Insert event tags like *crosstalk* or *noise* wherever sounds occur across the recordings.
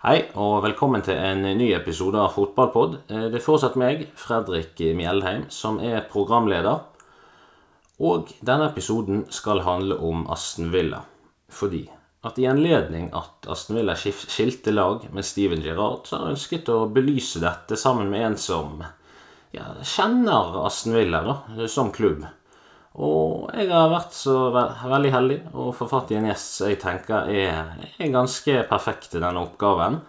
Hei, og velkommen til en ny episode av Fotballpod. Eh, Det er fortsatt meg, Fredrik Mjeldheim, som er programleder. Og denne episoden skal handle om Aston Villa. Fordi at i anledning at Aston Villa skilte lag med Steven Gerrard, så har jeg ønsket å belyse dette sammen med en som ja, kjenner Aston Villa da, som klubb. Og jeg har vært så ve veldig heldig å få fatt i en gjest som jeg tenker er, er ganske perfekt til denne oppgaven.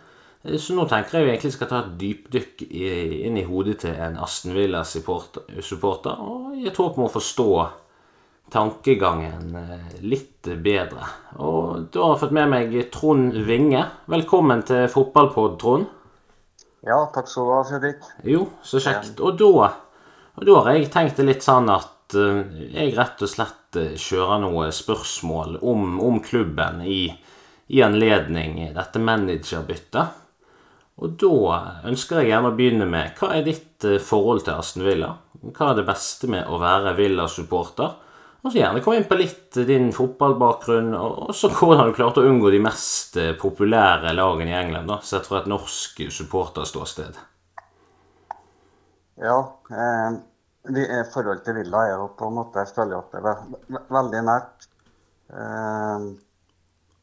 Eh, Så nå tenker jeg vi egentlig skal ta et dypdykk i, inn i hodet til en Aston Villa-supporter, supporter, og i et håp om å forstå tankegangen eh, litt bedre. Og da har jeg fått med meg Trond Vinge. Velkommen til Fotballpod, Trond. Ja, takk skal du ha, Fredrik. Jo, så kjekt. Og da, og da har jeg tenkt det litt sånn at eh, jeg rett og slett eh, kjører noen spørsmål om, om klubben i, i anledning dette managerbyttet. Og da ønsker jeg gjerne å begynne med hva er ditt eh, forhold til Aston Villa? Hva er det beste med å være Villa-supporter? Og så gjerne kom inn på litt din fotballbakgrunn, og så *laughs* hvordan du klarte å unngå de mest populære lagene i England, da, sett fra et norsk supporterståsted. Ja, eh, vi, er forhold til Villa er jo på en måte Jeg føler at det er ve ve veldig nært. Eh,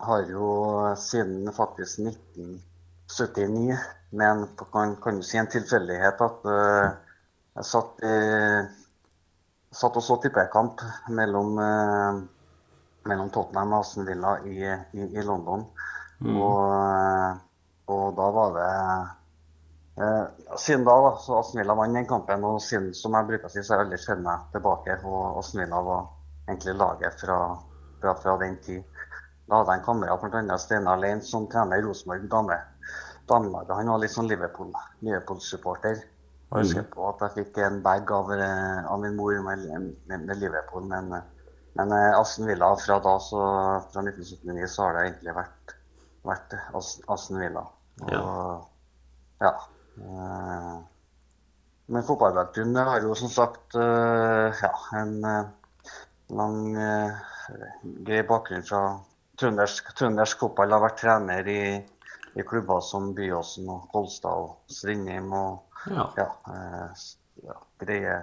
har jo siden faktisk 1979, men en kan, kan du si en tilfeldighet at eh, jeg satt, i, satt og så tippekamp mellom, eh, mellom Tottenham og Aston Villa i, i, i London. Og, eh, og da var det Eh, siden da, da, så Aston Villa vant den kampen, og siden, som jeg bruker å si, så har jeg aldri sett meg tilbake. Og Villa var egentlig laget fra, fra, fra den tid. Da hadde jeg en kamerat, bl.a. Steinar Lein, som trener Rosenborg dame. damelaget. Han var litt sånn Liverpool, Liverpool-supporter. Og jeg husker på at jeg fikk en bag av, eh, av min mor med, med, med Liverpool. Men, men eh, Aston Villa fra da, så fra 1979, så har det egentlig vært, vært As- Aston Villa. Og, ja. Eh, Men fotballbakgrunnen har jo som sagt eh, ja, en eh, lang, eh, grei bakgrunn fra trøndersk, trøndersk fotball. Har vært trener i, i klubber som Byåsen og Kolstad og Strindheim og Ja. ja, eh, ja, greie,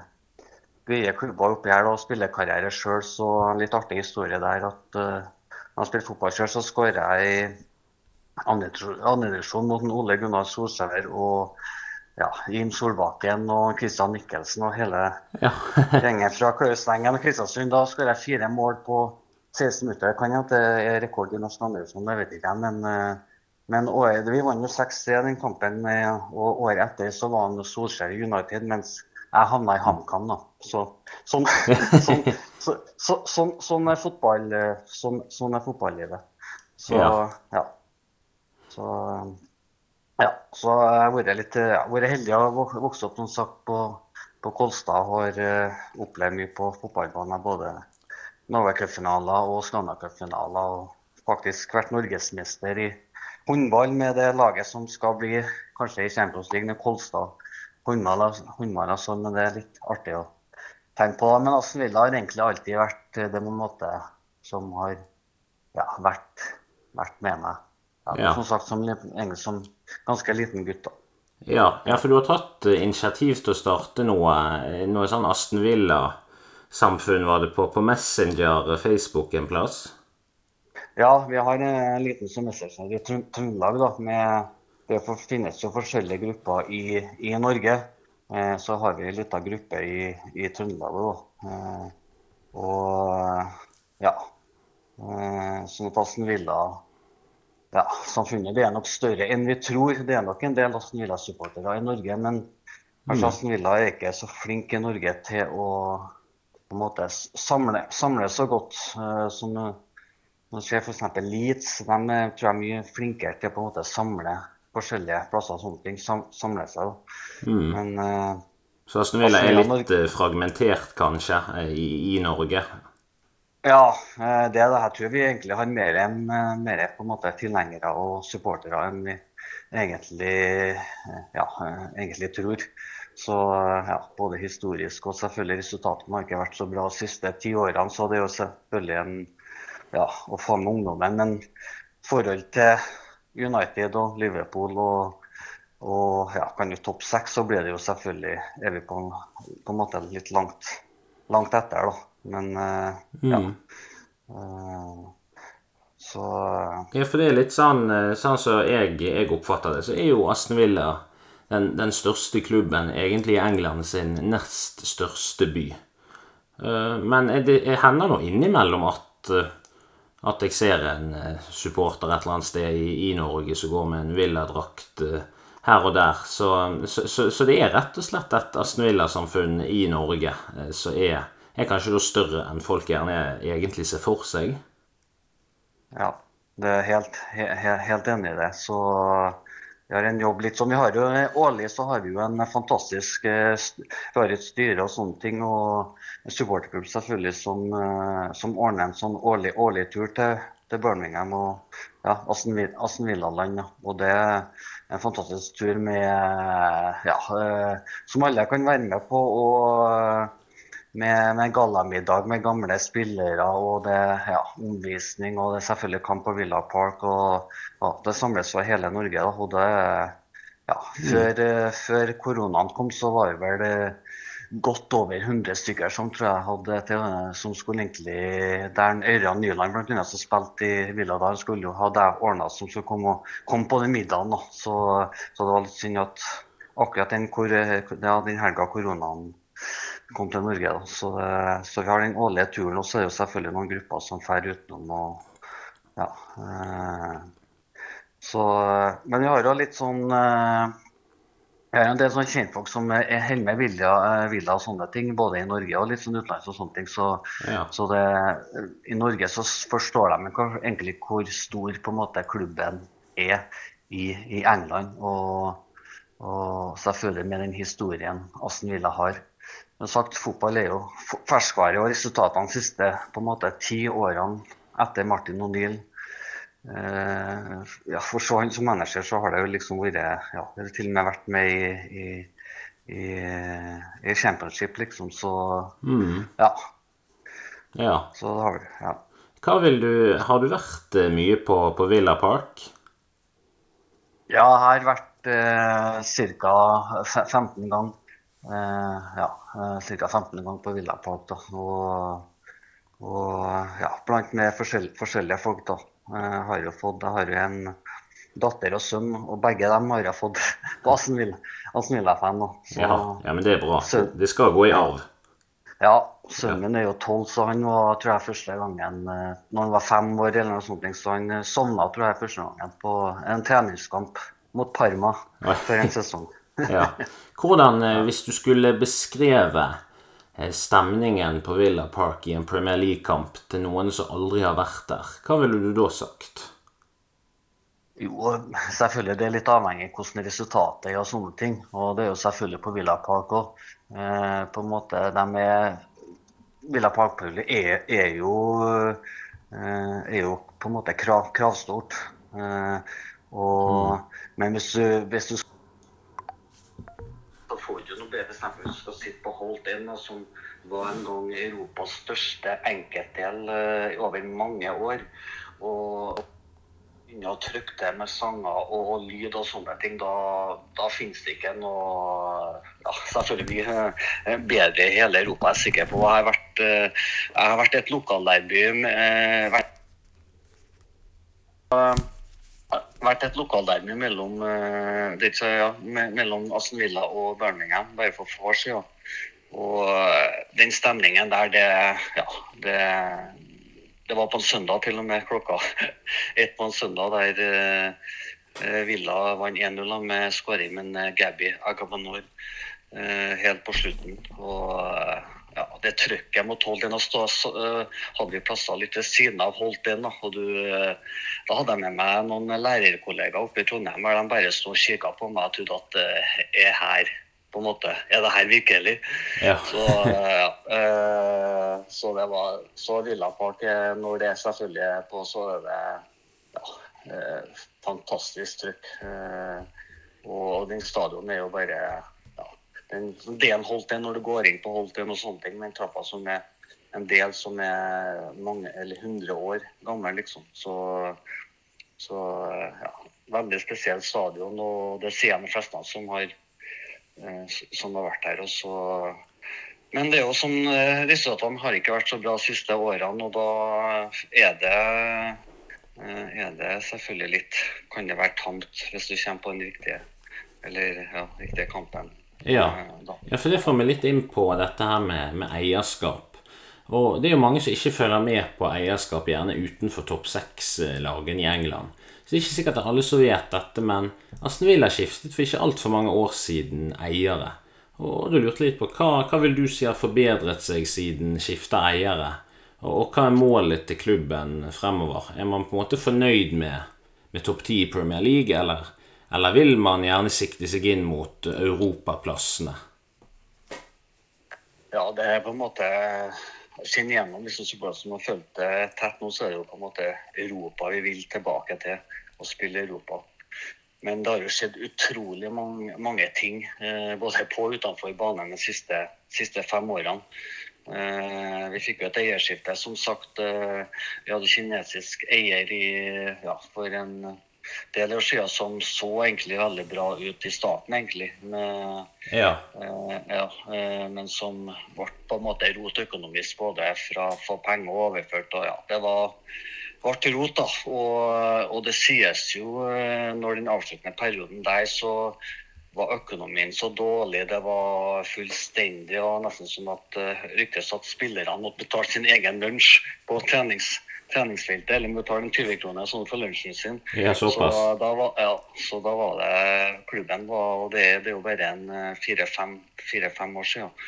greie klubber oppi her. og Spillekarriere sjøl, så en litt artig historie der at når jeg spilte fotball sjøl, så skåra jeg i andredivisjon mot Ole Gunnar Solskjær og ja, Jim Solbakken og Christian Mikkelsen og hele Ja. *laughs* gjengen fra Klausvengen og Kristiansund. Da skåra jeg fire mål på 16 minutter. Det kan hende at det er rekord i norsk andredivisjon, det vet jeg ikke. Men, eh, men året, vi vant jo 6-3 den kampen, eh, og året etter så var han Solskjær i United, mens jeg havna i HamKam. da. Så, sånn, *laughs* sånn, så, så, sånn, sånn, er fotball, eh, sånn, sånn er fotballivet. Så Ja. ja. Så ja, så jeg har vært litt ja, vært heldig å vokse opp som sagt, på, på Kolstad. Har uh, opplevd mye på fotballbanen. Både Norway Cup-finaler og Scania-cupfinaler. Og faktisk vært norgesmester i håndball med det laget som skal bli kanskje i Champions League med Kolstad håndball, håndball og sånn. Men det er litt artig å tenke på. Men Aston Villa har egentlig alltid vært det på en måte som har ja, vært, vært med meg. Ja. Som sagt, som, en egentlig som ganske liten gutt. da. Ja, ja, for du har tatt eh, initiativ til å starte noe, eh, noe sånn Aston Villa-samfunn, var det på, på Messenger eh, Facebook en plass? Ja, vi har en liten semester i Trøndelag. da, med, Det finnes jo forskjellige grupper i, i Norge. Eh, så har vi en liten gruppe i, i Trøndelag. Eh, og ja. Eh, sånn at Aston Villa ja, Samfunnet det er nok større enn vi tror. Det er nok en del Aston Villa-supportere i Norge, men kanskje Aston Villa er ikke så flink i Norge til å måte samle, samle så godt uh, som man nå ser f.eks. Leeds. De er, tror jeg er mye flinkere til å samle forskjellige plasser og sånne ting. Sam, samle seg. Mm. Men uh, Så Aston Villa er litt Norge... fragmentert, kanskje, eh, i, i Norge? Ja, eh, det er det. Jeg tror vi egentlig har mer, enn, eh, mer på en måte tilhengere og supportere enn vi egentlig, eh, ja, egentlig tror. Så ja, både historisk og selvfølgelig resultatene har ikke vært så bra de siste ti årene. Så det er jo selvfølgelig en ja, å fange ungdommen. Men forhold til United og Liverpool og, og ja, kan jo topp seks, så blir det jo selvfølgelig Er vi på, på en måte litt langt, langt etter, da. Men uh, ja. Uh, så Ja, for det er litt sånn sånn som jeg, jeg oppfatter det, så er jo Aston Villa den, den, største klubben egentlig i England sin nest største by. Uh, men det hender nå innimellom at at jeg ser en eh, supporter et eller annet sted i, i Norge som går med en villadrakt her og der. Så, så, så, det er rett og slett et Aston Villa-samfunn i Norge som er, er, kanskje da større enn folk gjerne egentlig ser for seg. Ja, det er helt, helt, helt enig i det. Så vi har en jobb litt som vi har jo Årlig så har vi jo en fantastisk Vi har et styre og sånne ting. og en supporterklubb selvfølgelig som, eh, som, ordner en sånn årlig, årlig tur til, til Birmingham og ja, Aston Villa-land. Og det er en fantastisk tur med, ja, eh, som alle kan være med på. og med, med gallamiddag med gamle spillere og det ja, omvisning og det er selvfølgelig kamp på Villa Park. og ja, Det samles fra hele Norge. Da, og det, ja, før, mm. før, koronaen kom, så var det vel godt over 100 stykker som tror jeg hadde til, som skulle egentlig Der Ørjan Nyland blant annet, som spilte i Villa der, skulle jo ha det ordna som skulle komme, komme på den middagen. Da. Så, så, det var litt synd at akkurat den, hvor, ja, den helga koronaen kom til Norge. Da. Så, så, vi har den årlige turen. Og så er det jo selvfølgelig noen grupper som drar utenom. og ja, eh, så, men vi har jo litt sånn eh, jeg har en del sånne kjentfolk som holder med villa, eh, villa, og sånne ting, både i Norge og litt sånn utenlands. og sånne ting. Så, ja. så det, I Norge så forstår de egentlig hvor stor på en måte klubben er i, i England. Og, og, selvfølgelig med den historien Aston Villa har. Men sagt, Fotball er jo ferskvare, og resultatene de siste på en måte ti årene etter Martin O'Neill eh, ja, for så han som manager så har det jo liksom vært ja, det har til og med vært med i, i, i, i championship, liksom, så mm. ja. ja. Så det har vi, ja. Hva vil du Har du vært eh, mye på, på Villa Park? Ja, jeg har vært eh, ca. 15 ganger. Eh, ja, ca. 15 ganger på Villa Park. Da. Og, og ja, blant med forskjell, forskjellige folk, da. Jeg har jo fått, jeg har jo en datter og sønn, og begge dem har jeg fått *laughs* på Aston Villa-fan. Ja, ja, men det er bra. Søn, det skal gå i arv. Ja, sønnen min er jo tolv, så han var tror jeg, første gangen eh, når han var fem år, eller noe sånt, så han eh, sovna tror jeg, første gangen på en treningskamp mot Parma for en sesong. Ja. Hvordan, eh, hvis du skulle beskreve Eh, stemningen på Villa Park i en Premier League-kamp til noen som aldri har vært der, hva ville du da sagt? Jo, selvfølgelig det er litt avhengig av hvordan resultatet er og sånne ting. Og det er jo selvfølgelig på Villa Park òg. Eh, på en måte, de er Villa Park er, er, jo, eh, er jo på en måte krav, kravstort. Eh, og, mm. Men hvis du, hvis du får du skal sitte på Holt Inn, som var en gang Europas største enkeltdel uh, over mange år. Og begynne å trykke det med sanger og, lyd og sånne ting, da, da finnes det ikke noe ja, selvfølgelig mye eh, bedre i hele Europa, jeg er sikker på. Jeg har vært, uh, jeg har vært et lokalderby med uh, vært et lokalderby mellom, uh, ja, mellom Aston Villa og Birmingham bare for få år siden. Og uh, den stemningen der, det, ja, det, det var på en søndag til og med klokka *laughs* ett på en søndag der uh, Villa vant 1-0 med skåring med Gabby Agabanor helt på slutten. Og ja, det trykket den å Inn. Så uh, hadde vi plasser litt ved siden av Holt Inn. Og du, uh, da hadde jeg med meg noen lærerkollegaer oppe i Trondheim og de bare sto og kikka på meg og trodde at uh, er her på en måte, Er det her virkelig? Ja. så, ja, så det var så Villa Park Når det er selvfølgelig er på, så er det ja, fantastisk trykk. og den stadion er jo bare den delen Holten når du går inn på Holten og sånne ting, men trappa som er en del som er mange eller hundre år gammel, liksom. Så Så ja, veldig spesiell stadion, og det sier de fleste som har, som har vært her. Og så men det er jo sånn, resultatene har ikke vært så bra de siste årene, og da er det, er det selvfølgelig litt Kan det være tamt hvis du kommer på den riktige, eller, ja, riktige kampen. Ja. ja, for det får vi litt inn på dette her med, med eierskap. Og det er jo mange som ikke følger med på eierskap, gjerne utenfor topp seks-lagene i England. Så det er ikke sikkert at alle som vet dette, men Aston Villa skiftet for ikke altfor mange år siden eiere. Og du lurte litt på hva, hva vil du si har forbedret seg siden skifta eiere? Og, og, hva er målet til klubben fremover? Er man på en måte fornøyd med, med topp ti i Premier League, eller, eller vil man gjerne sikte seg inn mot europaplassene? Ja, det er på en måte kjenner gjennom disse supporterne som har fulgt det tett nå, så er det jo på en måte Europa vi vil tilbake til. Å spille Europa. Men det har jo skjedd utrolig mange, mange ting, eh, både på og utenfor banen de siste, siste fem årene. Eh, vi fikk jo et eierskifte. Som sagt, eh, vi hadde kinesisk eier i, ja, for en del siden som så egentlig veldig bra ut i starten, egentlig. Med, ja. Eh, ja eh, men som ble på en måte rot økonomisk, både fra å få penger overført og ja, det var ble rot, da. Og, og, det sies jo eh, når den avsluttende perioden der, så var økonomien så dårlig. Det var fullstendig og nesten som at uh, ryktes at spillerne måtte betale sin egen lunsj på trenings treningsfeltet, eller må betale 20 kroner sånn for lunsjen sin. Ja. Så da var, ja, så da var det klubben var, Og det, det er jo bare en eh, fire-fem år siden.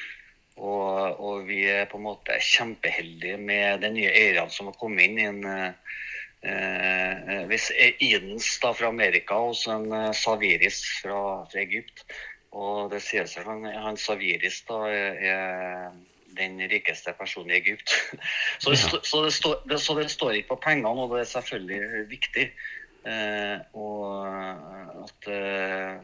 Og, og, vi er på en måte kjempeheldige med de nye eierne som har kommet inn i en eh, hvis Idens da fra Amerika og så en eh, Saviris fra, fra Egypt. Og det sier seg at han Saviris da er den rikeste personen i Egypt. *laughs* Så det, ja. så, det står, det, så det, står, ikke på pengene, og det er selvfølgelig viktig. Eh, og at eh,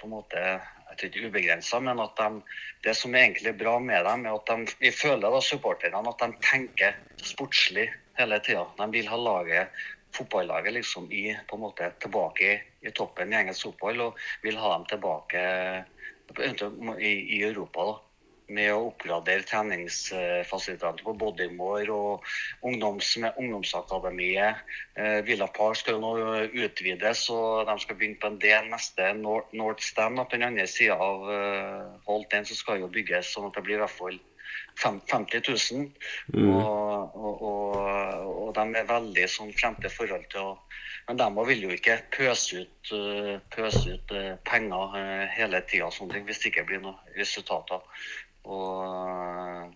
på en måte jeg tror ikke ubegrensa, men at de, det som er egentlig bra med dem, er at de, vi føler da supporterne at de tenker sportslig hele tida. De vil ha laget, fotballaget liksom i, på en måte tilbake i, i toppen i engelsk fotball, og vil ha dem tilbake i, i Europa. da med å oppgradere treningsfasilitetene på Bodymore og ungdoms, med ungdomsakademiet. Eh, Villa Park skal nå utvides, og de skal begynne på en del neste North Stand. På den andre sida av Holt 1 så skal jo bygges sånn at det blir i hvert fall 50 000. Mm. Og, og, og, og, de er veldig sånn fremmede forhold til å Men de vil jo ikke pøse ut, uh, pøse ut uh, penger hele tida hvis det ikke blir noen resultater. Og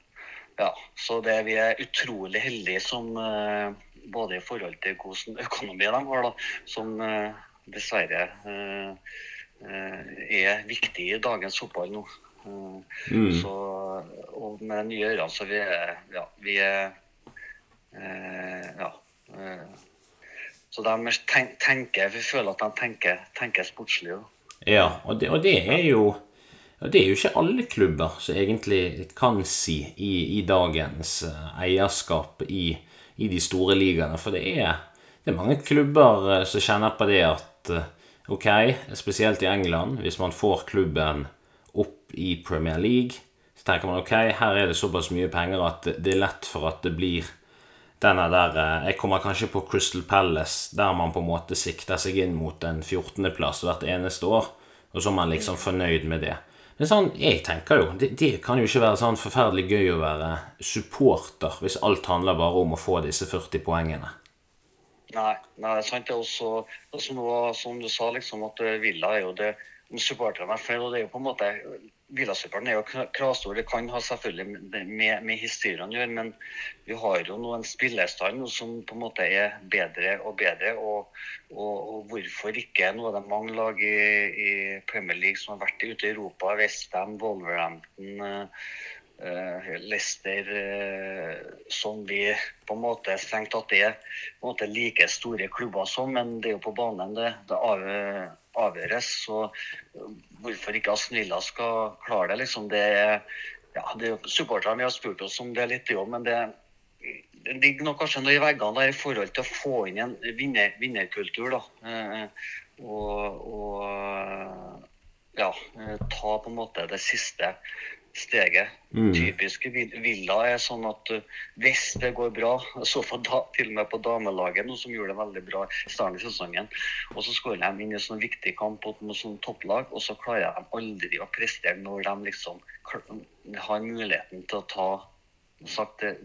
ja, så det, vi er utrolig heldige som eh, både i forhold til hvordan økonomi de har, da, som eh, dessverre eh, er viktig i dagens fotball nå. Mm. Så, og med de nye ørene så vi er, ja, vi er ja, så de tenker, vi føler at de tenker, tenker sportslig. Ja, og det, og det er jo det er jo ikke alle klubber som egentlig kan si i, i dagens eh, eierskap i, i, de store ligaene. For det er, det er, mange klubber eh, som kjenner på det at eh, ok, spesielt i England, hvis man får klubben opp i Premier League, så tenker man ok, her er det såpass mye penger at det er lett for at det blir denne der Jeg kommer kanskje på Crystal Palace, der man på en måte sikter seg inn mot en 14.-plass hvert eneste år, og så er man liksom fornøyd med det. Men sånn, jeg tenker jo, det, det, kan jo ikke være sånn forferdelig gøy å være supporter hvis alt handler bare om å få disse 40 poengene. Nei, nei det er sant. Det er også, som, du sa, liksom, at Villa er jo det supporterne. og det er jo på en måte Villasupporten er jo kravstor. Det kan ha selvfølgelig med, med historien å gjøre, men vi har jo nå en spillestand som på en måte er bedre og bedre. Og, og, og hvorfor ikke? Nå er det mange lag i, i, Premier League som har vært ute i Europa. Westham, Wolverhampton. Uh, Leicester uh, som vi på en måte strengt tatt er på en måte like store klubber som, men det er jo på banen det, det avgjøres. Så hvorfor ikke Aston Villa skal klare det, liksom, det, ja, det er supporterne har spurt oss om det litt, jo, men det, det ligger nok kanskje noe i veggene der i forhold til å få inn en vinner, vinnerkultur. da. Eh, og, og, ja, ta på en måte det siste steget. Mm. Typisk Villa er sånn at hvis det går bra Så får da, til og med på damelaget, noe som gjorde det veldig bra i starten av sesongen. Og så skårer de inn i en sånn viktig kamp mot sånn topplag, og så klarer de aldri å prestere når de liksom har muligheten til å ta sagt, det,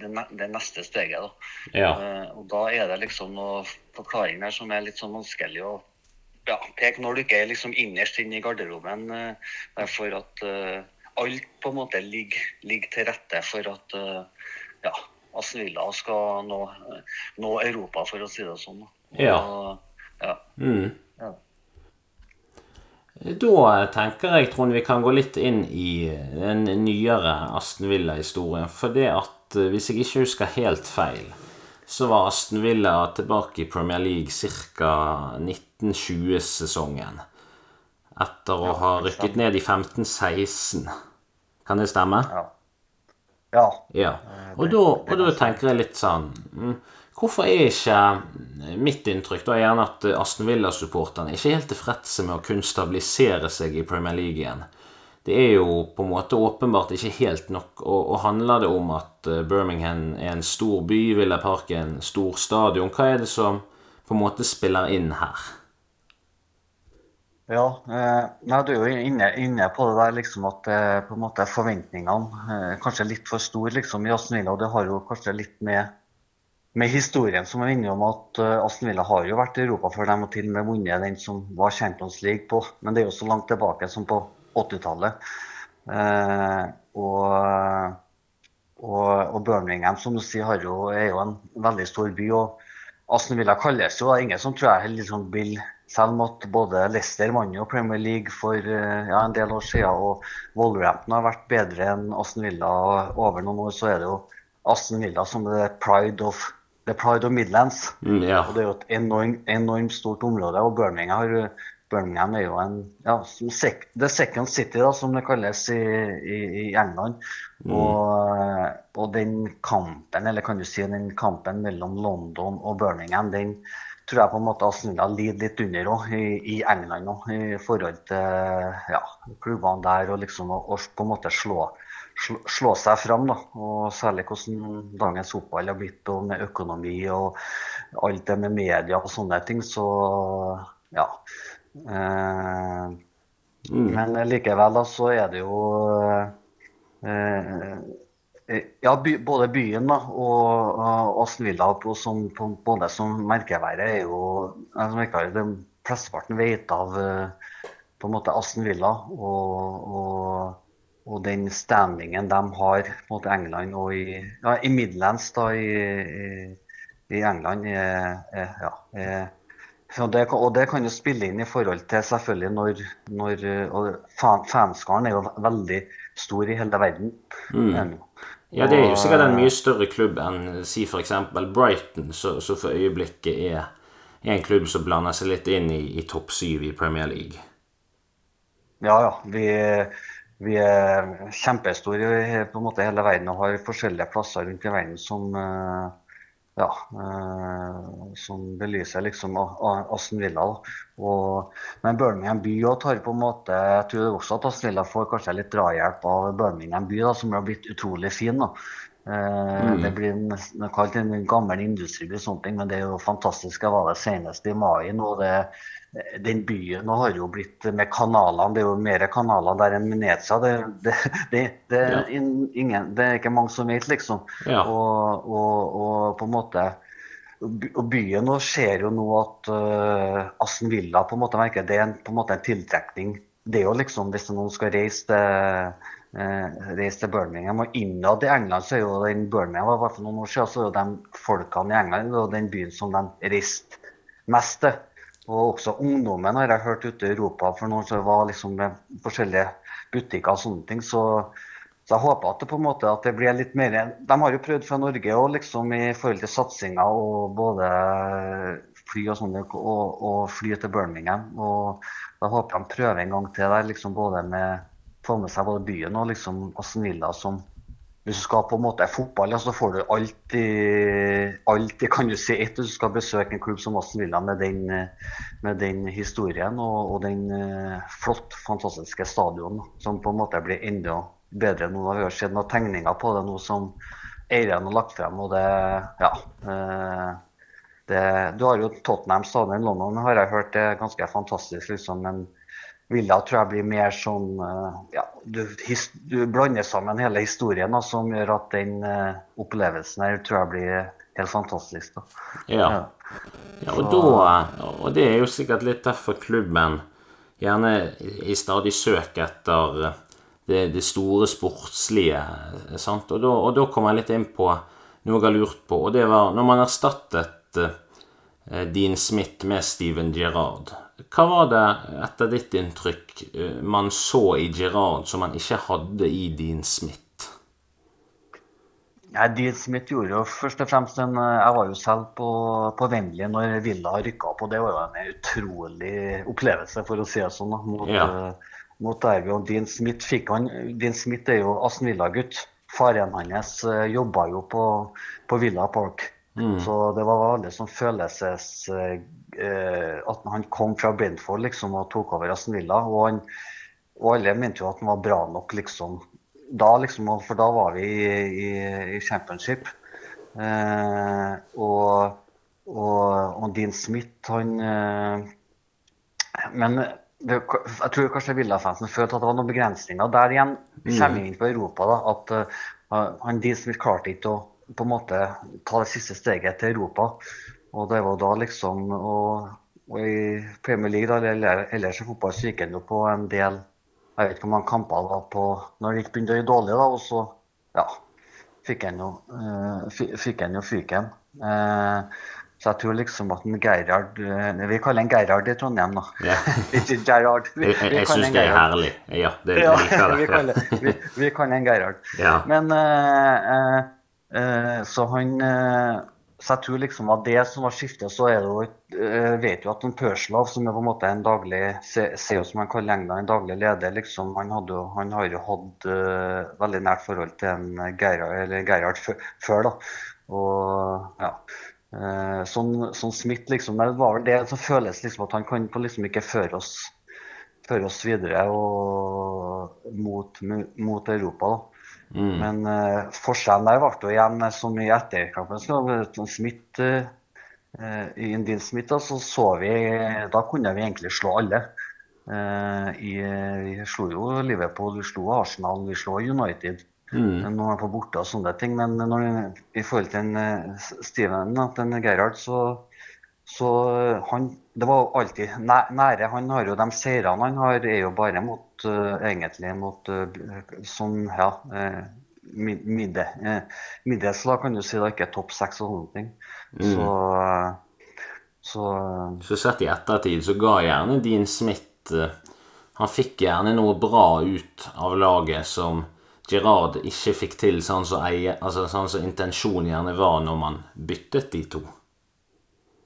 det, det neste steget. Da. Ja. Uh, og da er det liksom noen forklaringer som er litt sånn vanskelig å ja, peke når du ikke er liksom innerst inne i garderoben. Uh, for at uh, alt på en måte ligger, ligger til rette for at uh, ja, Aston Villa skal nå, nå, Europa, for å si det sånn. Og, ja. ja. Mm. ja. Da tenker jeg Trond, vi kan gå litt inn i den nyere Aston Villa-historien. For det at, eh, hvis jeg ikke husker helt feil, så var Aston Villa tilbake i Premier League ca. 1920-sesongen. Etter å ha rykket ned i 15-16. Kan det stemme? Ja. ja. ja. Og, da, og, da, tenker jeg litt sånn mm, Hvorfor er ikke Mitt inntrykk da er gjerne at Aston Villa-supporterne ikke helt tilfredse med å kunne stabilisere seg i Premier League igjen. Det er jo på en måte åpenbart ikke helt nok. Og, og handler det om at eh, Birmingham er en stor by, Villa Park er en stor stadion? Hva er det som på en måte spiller inn her? Ja, eh, du er jo inne, inne, på det der liksom at eh, på en måte forventningene eh, kanskje litt for store liksom, i Aston Villa. Og det har jo kanskje litt med, med historien som er inne om at uh, Aston Villa har jo vært i Europa før de har til og med vunnet den som var Champions League på. Men det er jo så langt tilbake som på 80-tallet. Eh, og, og, og, Birmingham, som du sier, jo, er jo en veldig stor by. og Aston Villa kalles jo det er ingen som tror jeg liksom vil selv om at både Leicester vant jo Premier League for eh, ja, en del år siden, og Wolverhampton har vært bedre enn Aston Villa over noen år, så er det jo Aston Villa som er the pride of, the pride of Midlands. Mm, ja. Og Det er jo et enormt, enormt stort område. og Birmingham, har, Birmingham er jo en ja, the second city, da, som det kalles i, i, i England. Mm. Og, og, den kampen, eller kan du si den kampen mellom London og Birmingham, den tror jeg på en måte Arsenal lider litt under òg, i, i England òg, i forhold til ja, klubbene der. og liksom å, å på en måte slå, slå, slå seg fram. Da. og Særlig hvordan dagens fotball har blitt og med økonomi og alt det med media og sånne ting. Så ja. Eh, mm. Men likevel da, så er det jo eh, Eh, ja, by, både byen da, og, Aston Villa på, som, på, både som merkevære er jo merkevare, det, Flesteparten vet av eh, på en måte Aston Villa og, og, og den standingen de har mot England og i, ja, i Midlands da, i, i, England. Ja, er, og det, og det, kan jo spille inn i forhold til selvfølgelig når, når Fanskaren er jo veldig stor i hele verden. Mm. Ja, det er jo sikkert en mye større klubb enn si f.eks. Brighton, som for øyeblikket er, er, en klubb som blander seg litt inn i, i topp syv i Premier League. Ja, ja. Vi, vi er kjempestore på en måte hele verden og har forskjellige plasser rundt i verden som uh, ja, eh, som belyser liksom Aston Villa. Og, men Birmingham by tar på en måte Jeg tror også at Aston Villa får kanskje litt drahjelp av Birmingham by, da, som har blitt utrolig fin. da. Eh, mm. Det blir nesten kalt en gammel industriby, men det er jo fantastisk. Jeg var det senest i mai. nå, det den byen nå har jo blitt med kanalene, det er jo mer kanaler der enn Venezia. Det, det, det, det, ja. ingen, det, er ikke mange som vet, liksom. Ja. Og, og, og, på en måte og byen nå ser jo nå at uh, Aston Villa på en måte merker det er en, på en måte en tiltrekning. Det er jo liksom, Hvis noen skal reise til, uh, reise til Birmingham og innad i England, så er jo den Birmingham var for noen år siden, så er jo de folkene i England og den byen som de reiste mest til. Og også ungdommen har jeg hørt ute i Europa for noen som var liksom forskjellige butikker og sånne ting. Så, så, jeg håper at det på en måte at det blir litt mer De har jo prøvd fra Norge òg, liksom i forhold til satsinga og både fly og sånne, og, og fly til Birmingham. Og da håper jeg de prøver en gang til der, liksom både med få med seg både byen og liksom Aston Villa som hvis du skal på en måte fotball, så får du alltid, alltid kan du si ett du skal besøke en klubb som Aston Villa med den, med den historien og, og den uh, flott, fantastiske stadion som på en måte blir enda bedre nå. Vi har sett noen tegninger på det nå som eierne har lagt frem. og det, ja, uh, det, Du har jo Tottenham stadion i London, har jeg hørt. Det er ganske fantastisk, liksom. men Villa tror jeg blir mer sånn eh, ja, du, his, du, blander sammen hele historien da, som gjør at den uh, opplevelsen her tror jeg blir helt fantastisk. Da. Ja. ja og, da, og det er jo sikkert litt derfor klubben gjerne i stadig søk etter det, det store sportslige. Sant? Og da, og da kom jeg litt inn på noe jeg har lurt på, og det var når man erstattet uh, Dean Smith med Steven Gerrard hva var det, etter ditt inntrykk, eh, man så i Girard som man ikke hadde i Dean Smith? Ja, Dean Smith gjorde jo først og fremst en eh, Jeg var jo selv på, på Wembley når Villa rykka opp, og det var jo en utrolig opplevelse, for å si det sånn, mot, ja. uh, mot Derby. Og Dean Smith fikk han Dean Smith er jo Aston Villa-gutt. Faren hans jobba jo på, på Villa Park. Mm. Så det var alle sånn følelses eh, at han kom fra Brentford liksom, og tok over Aston Villa. Og, han, og, alle mente jo at han var bra nok, liksom. Da, liksom for da var vi i, i, i championship. Eh, og, og, og, Dean Smith, han eh, Men det, jeg tror kanskje Villa-fansen følte at det var noen begrensninger. Der igjen kommer vi inn på Europa. da, at uh, han Dean Smith klarte ikke å på en måte ta det siste steget til Europa. Og det var da liksom Og, og i Premier League da, eller ellers i fotball så gikk han jo på en del Jeg vet ikke hvor mange kamper da på når det gikk begynte å gi dårlig, da, og så ja, fikk han jo, uh, fyken. Uh, så jeg tror liksom at en Geirard uh, Vi kaller han Geirard i Trondheim, da. Yeah. *laughs* ikke Gerard. Vi, *laughs* jeg jeg syns det er herlig. Ja, det ja, liker *laughs* det. vi, kaller, vi, vi kaller han Geirard. Ja. Men så han så jeg tror liksom at det som var skiftet, så er det jo Jeg vet jo at en Pørslav, som er på en måte en daglig ser som han kaller England, en daglig leder, liksom, han, hadde, han har jo hatt uh, veldig nært forhold til en Gerhard, før, da. Og ja. Uh, sånn, sånn Smith, liksom. Det var vel det som føles liksom at han kan liksom ikke føre oss, føre oss videre og, mot, mot Europa. da. Mm. Men uh, forskjellen der ble igjen mye etter kampen. Så Smith, uh, I Dean Smith da, så, så vi Da kunne vi egentlig slå alle. Uh, i, vi slo jo Liverpool, vi slo Arsenal, vi slo United. Mm. Nå er på borte og sånne ting. Men når, i forhold til en, Steven, en Gerhard, så så han, det var alltid nære. Han har jo de seirene han har, er jo bare mot uh, egentlig mot uh, sånn, ja, uh, midde. Middels, da kan du si det ikke er topp seks og sånne ting. Mm. Så, så Så sett i ettertid så ga gjerne Dean Smith Han fikk gjerne noe bra ut av laget som Gerard ikke fikk til, sånn som, så altså, sånn som intensjonen gjerne var når man byttet de to.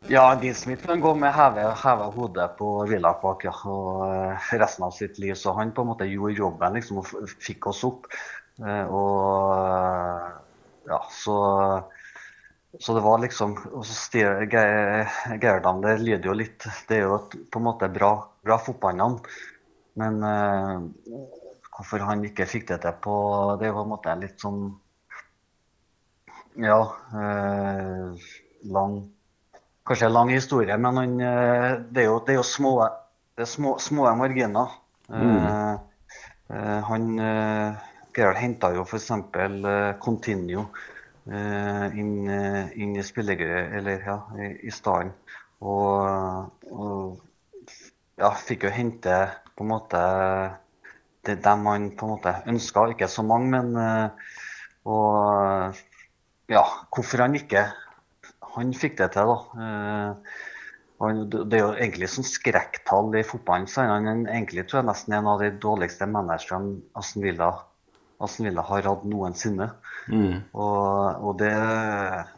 Ja, Dean Smith kan gå med heve, heve hodet på Villa Park ja, og eh, resten av sitt liv. Så han på en måte gjorde jobben liksom, og fikk oss opp. Eh, og eh, ja, så så det var liksom Gerdam, det lyder jo litt Det er jo et, på en måte bra, bra fotballnavn. Men eh, hvorfor han ikke fikk det til på Det er på en måte litt sånn Ja. Eh, lang kanskje en lang historie, men han, eh, det, er jo, det, er jo, små, det er små, små marginer. Mm. Uh, uh, han uh, Gerhard henta jo f.eks. Continuo inn, inn, i spillegreia, eller ja, i, i staden. Og, og, ja, fikk jo hente på en måte det dem han på en måte ønska, ikke så mange, men og ja, hvorfor han ikke han fikk det til, da. Eh, det er jo egentlig sånn skrekktall i fotballen. så Han er egentlig tror jeg nesten en av de dårligste managerne Aston Villa, Aston Villa har hatt noensinne. Mm. Og, og det,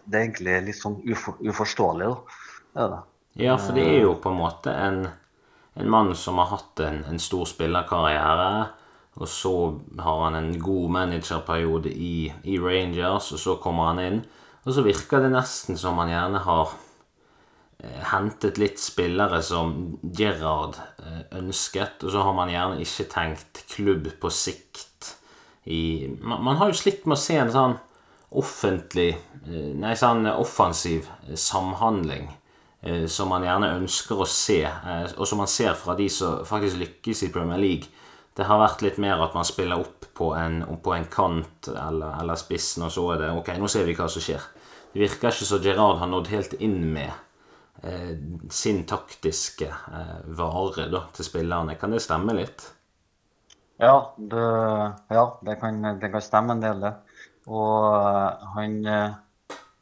det, er egentlig litt sånn ufor, uforståelig, da. Det Ja, for det er jo på en måte en, en mann som har hatt en, en stor spillerkarriere. Og så har han en god managerperiode i, i Rangers, og så kommer han inn. Og så virker det nesten som han gjerne har eh, hentet litt spillere som Gerrard eh, ønsket, og så har man gjerne ikke tenkt klubb på sikt. I, man, har jo slitt med å se en sånn offentlig eh, Nei, sånn offensiv samhandling som man gjerne ønsker å se, og som man ser fra de som faktisk lykkes i Premier League det har vært litt mer at man spiller opp på en, på en kant eller, eller, spissen, og så er det Ok, nå ser vi hva som skjer. Det virker ikke som Gerard har nådd helt inn med eh, sin taktiske eh, vare da, til spillerne. Kan det stemme litt? Ja, det, ja, det, kan, det kan, stemme en del, det. Og uh, han uh,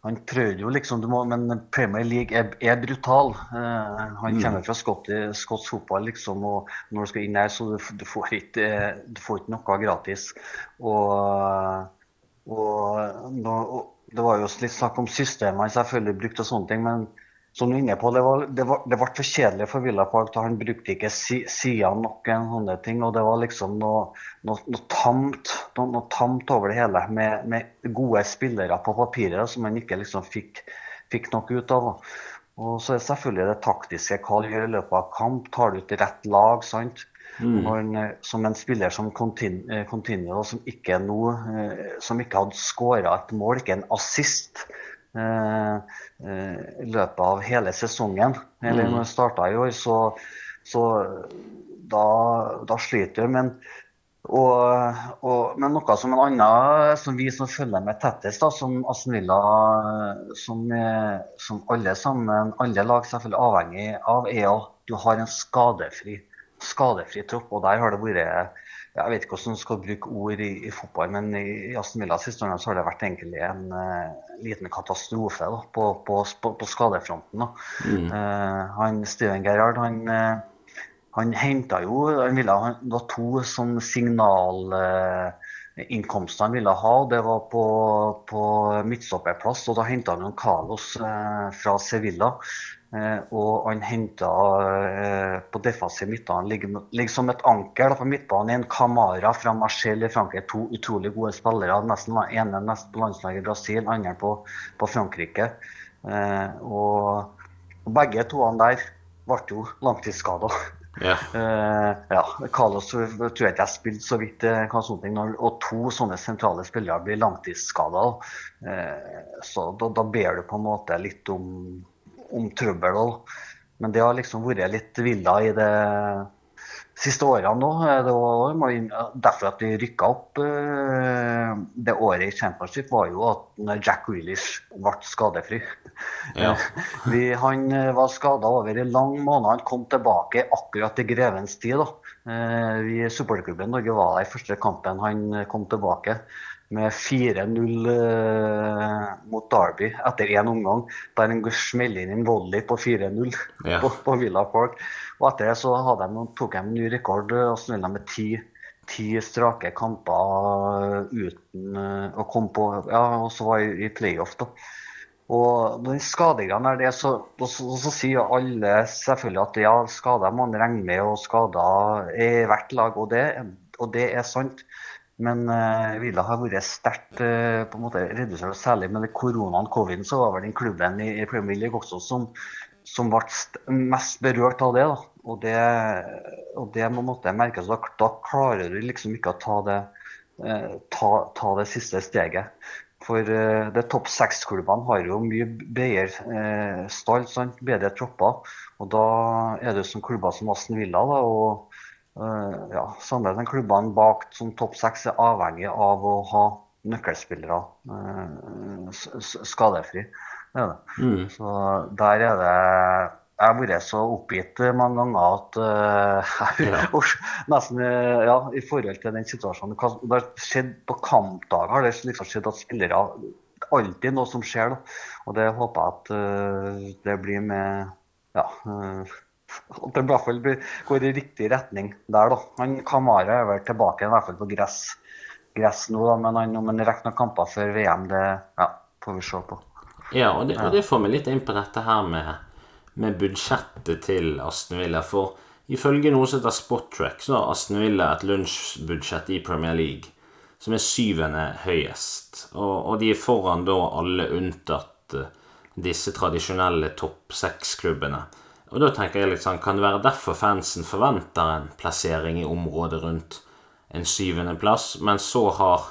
han prøvde jo liksom, må, men Premier League er, er brutal. Uh, han mm. kommer fra skotsk fotball, liksom, og når du skal inn der, så du, du, får ikke, du får ikke noe gratis. Og, og, og, det var jo litt snakk om systemene selvfølgelig brukt og sånne ting, men som du er inne på, det, var, det, var, det ble for kjedelig for Villa Park. da Han brukte ikke si, sidene nok. en sånne ting, og Det var liksom noe, noe, noe, tamt, noe, tamt over det hele, med, med gode spillere på papiret som han ikke liksom fikk, fikk noe ut av. Og så er det selvfølgelig det taktiske. Hva du gjør i løpet av kamp. Tar du ut rett lag? sant? Mm. En, som en spiller som Continue, eh, som ikke, noe, eh, som ikke hadde skåra et mål, ikke en assist. Eh, eh, i løpet av hele sesongen. Eller mm. når det starta i år, så, så da, da, sliter vi. Men, og, og, men noe som en annen, som vi som følger med tettest, da, som Aston Villa, som, som, alle sammen, alle lag selvfølgelig avhengig av, er at du har en skadefri, skadefri tropp. Og der har det vært jeg vet ikke hvordan man skal bruke ord i, i fotball, men i, i Aston Villa siste årene så har det vært egentlig en uh, liten katastrofe da, på, på, på, skadefronten. Mm. Uh, han, Steven Gerhard han, uh, han henta jo han ville, var to sånn signalinnkomster han ville ha. Det var på, på midtstopperplass, og da henta han Carlos fra Sevilla. Eh, og han henta eh, på defensiv midtbane ligger, ligger, som et anker på midtbanen en Camara fra Marcel i Frankrike. To utrolig gode spillere. Nesten den ene nest på landslaget i Brasil, andre på, på Frankrike. Eh, og, og begge to der ble jo langtidsskada. Ja. *laughs* Ja. Carlos tror jeg ikke jeg spilte så vidt, og to sånne sentrale spillere blir langtidsskada. Så da, da, ber du på en måte litt om om trøbbel òg. Men det har liksom vært litt villa i det siste årene nå. Det var derfor at vi rykka opp eh, det året i Championship, var jo at Jack Willis ble skadefri. *laughs* Ja. Vi, han eh, var skada over i lang måned. Han kom tilbake akkurat i grevens tid. da. Eh, vi Supporterklubben Norge var der i første kampen han kom tilbake med 4-0 eh, mot Derby etter én omgang. Der en smeller inn en volley på 4-0 ja. på, på, Villa Park. Og etter det så de, tok de en ny rekord og snudde med ti, ti, strake kamper uten uh, å komme på Ja, og så var jeg i playoff, da. Og den skadegreiene er det, så, så, så, sier alle selvfølgelig at ja, skader man regner med, og skader er hvert lag, og det, og det er sant. Men eh, ville har vært sterkt eh, på en måte redusert, særlig med koronaen covid så var vel den klubben i, i Premier League også som, som ble mest berørt av det. Da. Og det, og det må måtte merkes. Da, da klarer du liksom ikke å ta det, eh, ta, ta det siste steget. For eh, de topp seks-klubbene har jo mye bedre uh, stall, bedre tropper. Og da er det som klubber som Aston Villa da, og Eh, ja, samme klubbene bak som topp seks er avhengig av å ha nøkkelspillere uh, skadefri. Det det. Mm. Så der er det jeg har vært så oppgitt mange ganger at *laughs* uh, ja. nesten ja, i forhold til den situasjonen Det har skjedd På kampdager har det liksom skjedd at spillere Alltid noe som skjer. Da. Og det håper jeg at uh, det blir med ja, uh, at det i hvert fall går i riktig retning der, da. Han Kamara er vel tilbake i hvert fall på gress, gress nå, da, men han, om han rekker noen kamper før VM, det ja, får vi se på. Ja, og det, og det får meg litt inn på dette her med, med budsjettet til Aston Villa. For ifølge noe som heter Spottrack, så har Aston Villa et lunsjbudsjett i Premier League som er syvende høyest. Og, og de er foran da alle unntatt uh, disse tradisjonelle topp seks-klubbene. Og da tenker jeg litt sånn, Kan det være derfor fansen forventer en plassering i området rundt en syvendeplass, men så har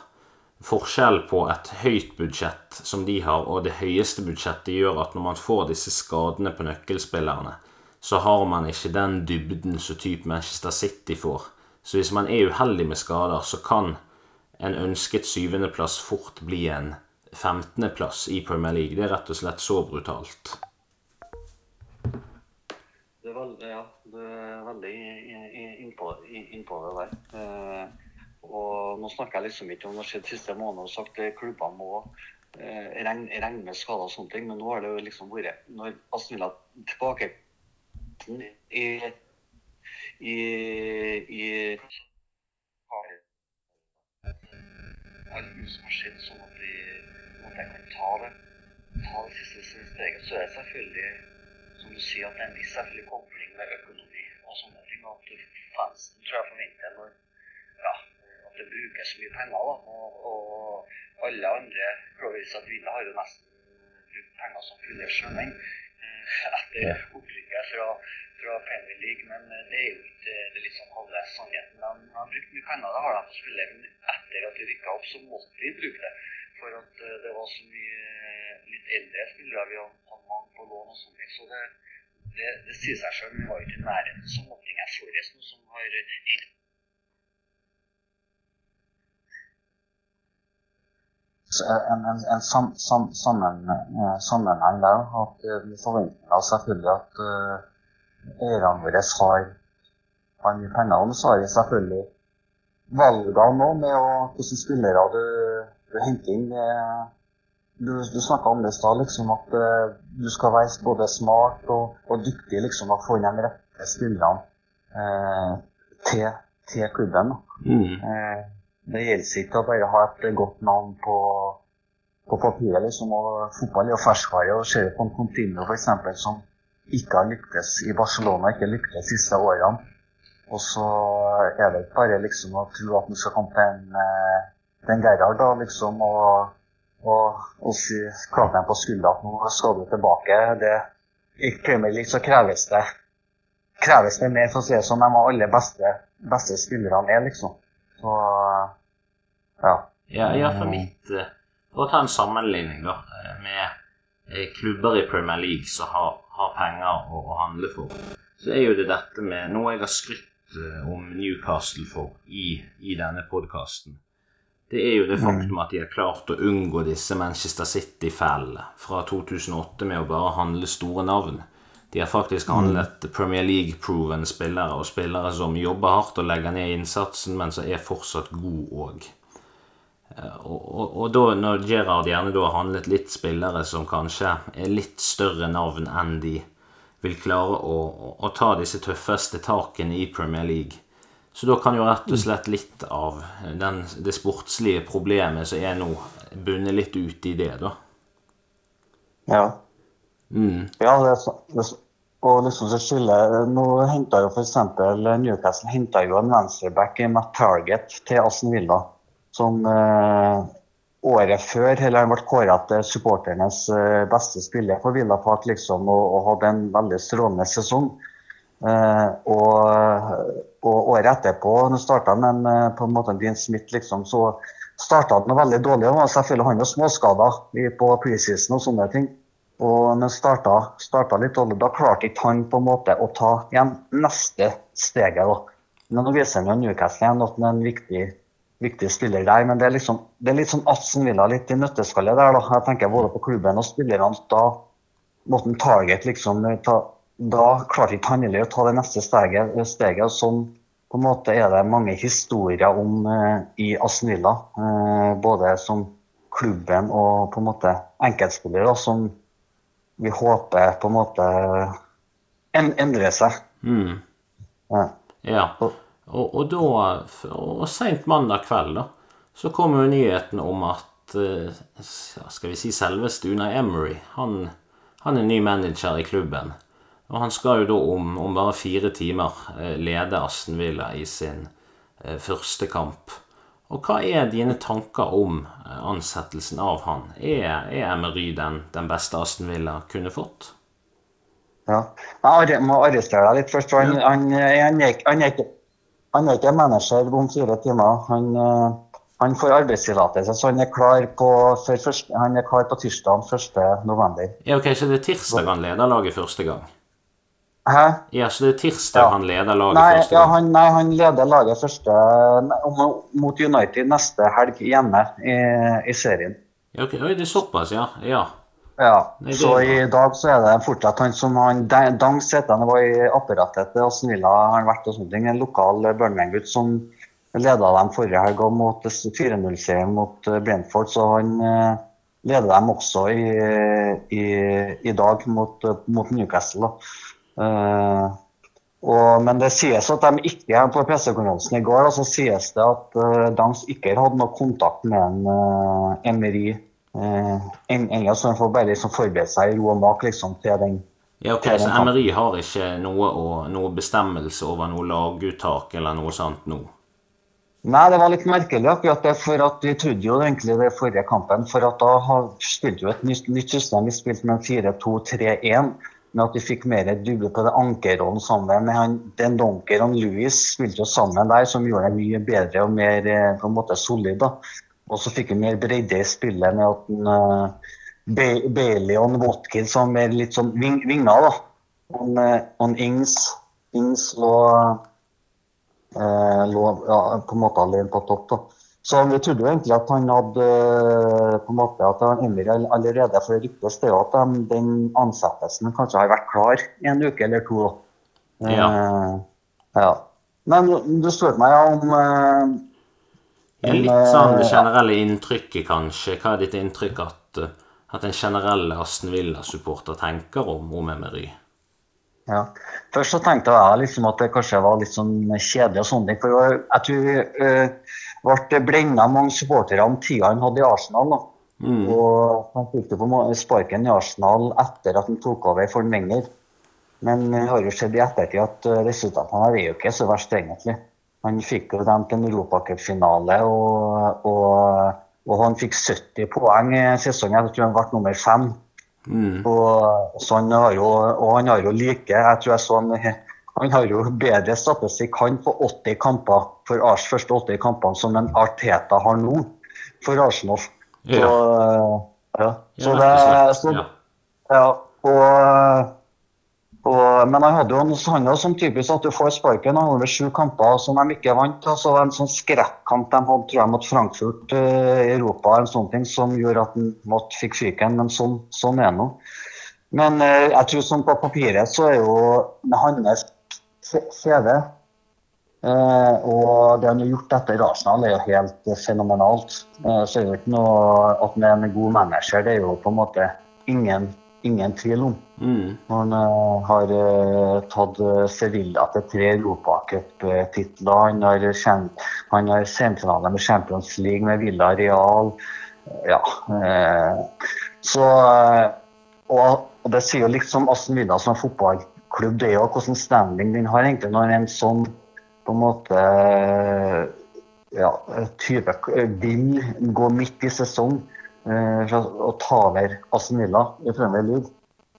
forskjell på et høyt budsjett som de har, og det høyeste budsjettet gjør at når man får disse skadene på nøkkelspillerne, så har man ikke den dybden som type Manchester City får. Så hvis man er uheldig med skader, så kan en ønsket syvendeplass fort bli en femtendeplass i Premier League. Det er rett og slett så brutalt. Veldig, ja, det er veldig innpå inn det der. Eh, og nå snakker jeg liksom ikke om det skjedde siste måned og sagt at klubber må eh, regne, regne, med skader og sånne ting, men nå har det jo liksom vært Når Aston Villa tilbake i, i, i sånn at de at jeg kan ta det, ta det siste steget, så er det selvfølgelig, som du sier, at det er en viss selvfølgelig kobling med økonomi og sånne ting. Og At fansen tror jeg forventer når ja, at det brukes mye penger. da, og, og alle andre provinser Villa har jo nesten brukt penger som fulle sjømenn eh, etter opprykket fra, fra Premier League. Men eh, det er jo ikke det litt sånn halve sannheten. De har brukt mye penger, det har de på spillet. Men etter at vi rykka opp, så måtte vi bruke det. For at eh, det var så mye litt eldre spillere. Vi hadde mange på lån og sånt. Så det, det, det sier seg sjøl. Vi var ikke i nærheten som Nottingham Forest, noe som har hengt en, en, en sam, sam, sammen, sammenheng der. At vi forventer selvfølgelig at uh, eierne våre har, har mye penger. Og så har vi selvfølgelig valgene nå med å, hvordan spillere du, du henter inn. Du, du snakka om det i stad, liksom, at du skal være både smart og, og dyktig liksom, og få inn de rette spillerne til, til, klubben. Mm. Det gjelder ikke å bare ha et godt navn på, på papiret. liksom, og Fotball er jo ferskvare. og Ser på en Continuo f.eks. som ikke har lyktes i Barcelona, ikke har lyktes de siste årene. Og så er det ikke bare liksom å tro at man skal komme til en, til en Gerhard da, liksom, og, og, og klappe ham på skuldra at nå skal du tilbake. Det, I Premier League så kreves det, kreves det mer, for å si det sånn, De var alle beste, beste spillerne er, liksom. Så ja. Ja, ja for mitt eh, For å ta en sammenligning da, eh, med eh, klubber i Premier League som har, har penger å, å, handle for, så er jo det dette med Noe jeg har skrytt om Newcastle for i, i denne podkasten. Det er jo det mm. faktum at de har klart å unngå disse Manchester City-fellene fra 2008 med å bare handle store navn. De har faktisk mm. handlet Premier League-proven spillere og spillere som jobber hardt og legger ned innsatsen, men som er fortsatt god òg. Eh, og, og, og, da, når Gerard gjerne da har handlet litt spillere som kanskje er litt større navn enn de vil klare å, å ta disse tøffeste takene i Premier League. Så da kan jo rett og slett litt av den, det sportslige problemet som er nå, bunne litt ut i det, da. Ja. Mm. Ja, det er, det og liksom så skiller Nå henta jo f.eks. Newcastle henta jo en venstreback i Matt Target til Aston Villa som eh, året før eller han ble kåra til supporternes eh, beste spiller for Villa Park liksom, og, og, hadde en veldig strålende sesong. Eh, og, og, året etterpå, han starta med en, på en måte Dean Smith, liksom, så starta han veldig dårlig. Han var selvfølgelig han var småskada på preseason og sånne ting. Og han starta, starta litt dårlig, da klarte ikke han på en måte å ta igjen neste steget. da. Men nå viser han Newcastle igjen at han er en viktig viktig spiller der. Men det er, liksom, det er litt sånn Atsen Villa litt i nøtteskallet der. da. Jeg tenker både på klubben og spillerne. Da måtte han target liksom ta, Da klarte ikke han heller å ta det neste steget. steget og sånn på en måte er det mange historier om eh, i Aston Villa. Eh, både som klubben og på en måte enkeltspillere som vi håper på en måte endrer seg. Mm. Ja. ja. Og, og da, og seint mandag kveld, da, så kom jo nyheten om at eh, skal vi si selveste Unai Emery han, han, er ny manager i klubben. Og han skal jo da om, om bare fire timer eh, lede Aston Villa i sin eh, første kamp. Og hva er dine tanker om eh, ansettelsen av han? Er, er Emery den, den beste Aston Villa kunne fått? Ja. Jeg må arrestere deg litt først. Han, han, han, er, han, er ikke, han er ikke manager om fire timer. Han, han får arbeidstillatelse, så han er klar på, første, han er klar på tirsdag 1.11. Ja, okay, Så det er tirsdag han leder laget første gang? Hæ? Ja, Så det er tirsdag ja. han leder laget nei, første gang? Ja, han, nei, han leder laget første mot United neste helg hjemme i, i serien. Ja, okay. Oi, det er såpass, ja. ja. Ja, Nei, så i dag så er det fortsatt han som han Dang heter var i apparatet til Aston Villa, har vært og sånne ting. En lokal Burnman-gutt som leda dem forrige helg mot 4-0-serien mot Brentford. Så han eh, leder dem også i, i, i dag mot, mot Newcastle. Da. Uh, og, men det sies at de ikke på pressekonferansen i går så sies det at uh, de ikke hadde noe kontakt med en uh, Emery uh, en, så de får bare liksom forberede seg i ro og mak liksom, til den ja, ok, Så Emery har ikke noe, å, noe, bestemmelse over noe laguttak eller noe sånt nå? Nei, det var litt merkelig akkurat det. For at vi trodde jo egentlig det forrige kampen. For at da spilte jo et nytt, nytt system. Vi spilte med 4-2-3-1 med at vi fikk mer dybde på det ankerrollen sammen med han, Den Donker og Louis spilte jo sammen der, som gjorde det mye bedre og mer eh, på en måte solid. da. Og så fikk vi mer bredde i spillet med at en, uh, Bailey og Watkins var mer litt sånn ving, vinger. da. Og, og Ings, Ings lå, uh, lå ja, på en måte alene på topp. da. Så vi trodde jo egentlig at han hadde eh, på en måte at han allerede For det ryktes det at den ansettelsen kanskje har vært klar i en uke eller to. Ja. Uh, ja. Men du spurte meg om uh, Litt sånn det generelle inntrykket, kanskje. Hva er ditt inntrykk at, at en generell Aston Villa-supporter tenker om, om Emery? Ja. Først så tenkte jeg liksom at det kanskje var litt sånn kjedelig og sånne ting. For jeg tror uh, ble blenda mange supportere om tida han hadde i Arsenal. Mm. Og han fikk på sparken i Arsenal etter at han tok over for Wenger. Men det har jo skjedd i ettertid at eh, resultatene er jo ikke så verst, egentlig. Han fikk jo dem til en europacupfinale, og, og, og, han fikk 70 poeng i sesongen. Jeg tror han ble nummer fem. Mm. Og, så han har jo, og han har jo like Jeg tror jeg så han han har jo bedre statistikk han på 80 kamper for Ars første 80 kampene som en Arteta har nå for Arsenal. Så, ja. ja. Så det, så, ja. Og, og, men han hadde jo en han som sånn typisk at du får sparken. Han hadde sju kamper som de ikke vant. altså En sånn skrekkamp de hadde tror jeg, mot Frankfurt uh, i Europa en sånn ting, som gjorde at han måtte fikk fyken. Men sånn, sånn er det nå. Men uh, jeg tror sånn på papiret så er jo hans CV. Eh, og det han har gjort etter Arsenal, er jo helt fenomenalt. Eh, så er det ikke noe at han er en god manager, det er jo på en måte ingen, ingen tvil om. Mm. Han eh, har uh, tatt Sevilla til tre europacuptitler. Han har, han har semifinale med Champions League med Villa Real. Ja. Uh, så og, og, det sier jo liksom Aston Villa som fotball klubb, det er jo hvordan standing den har egentlig når en sånn på en måte ja, type vil gå midt i sesong eh, for å ta over Aston Villa i Premier League.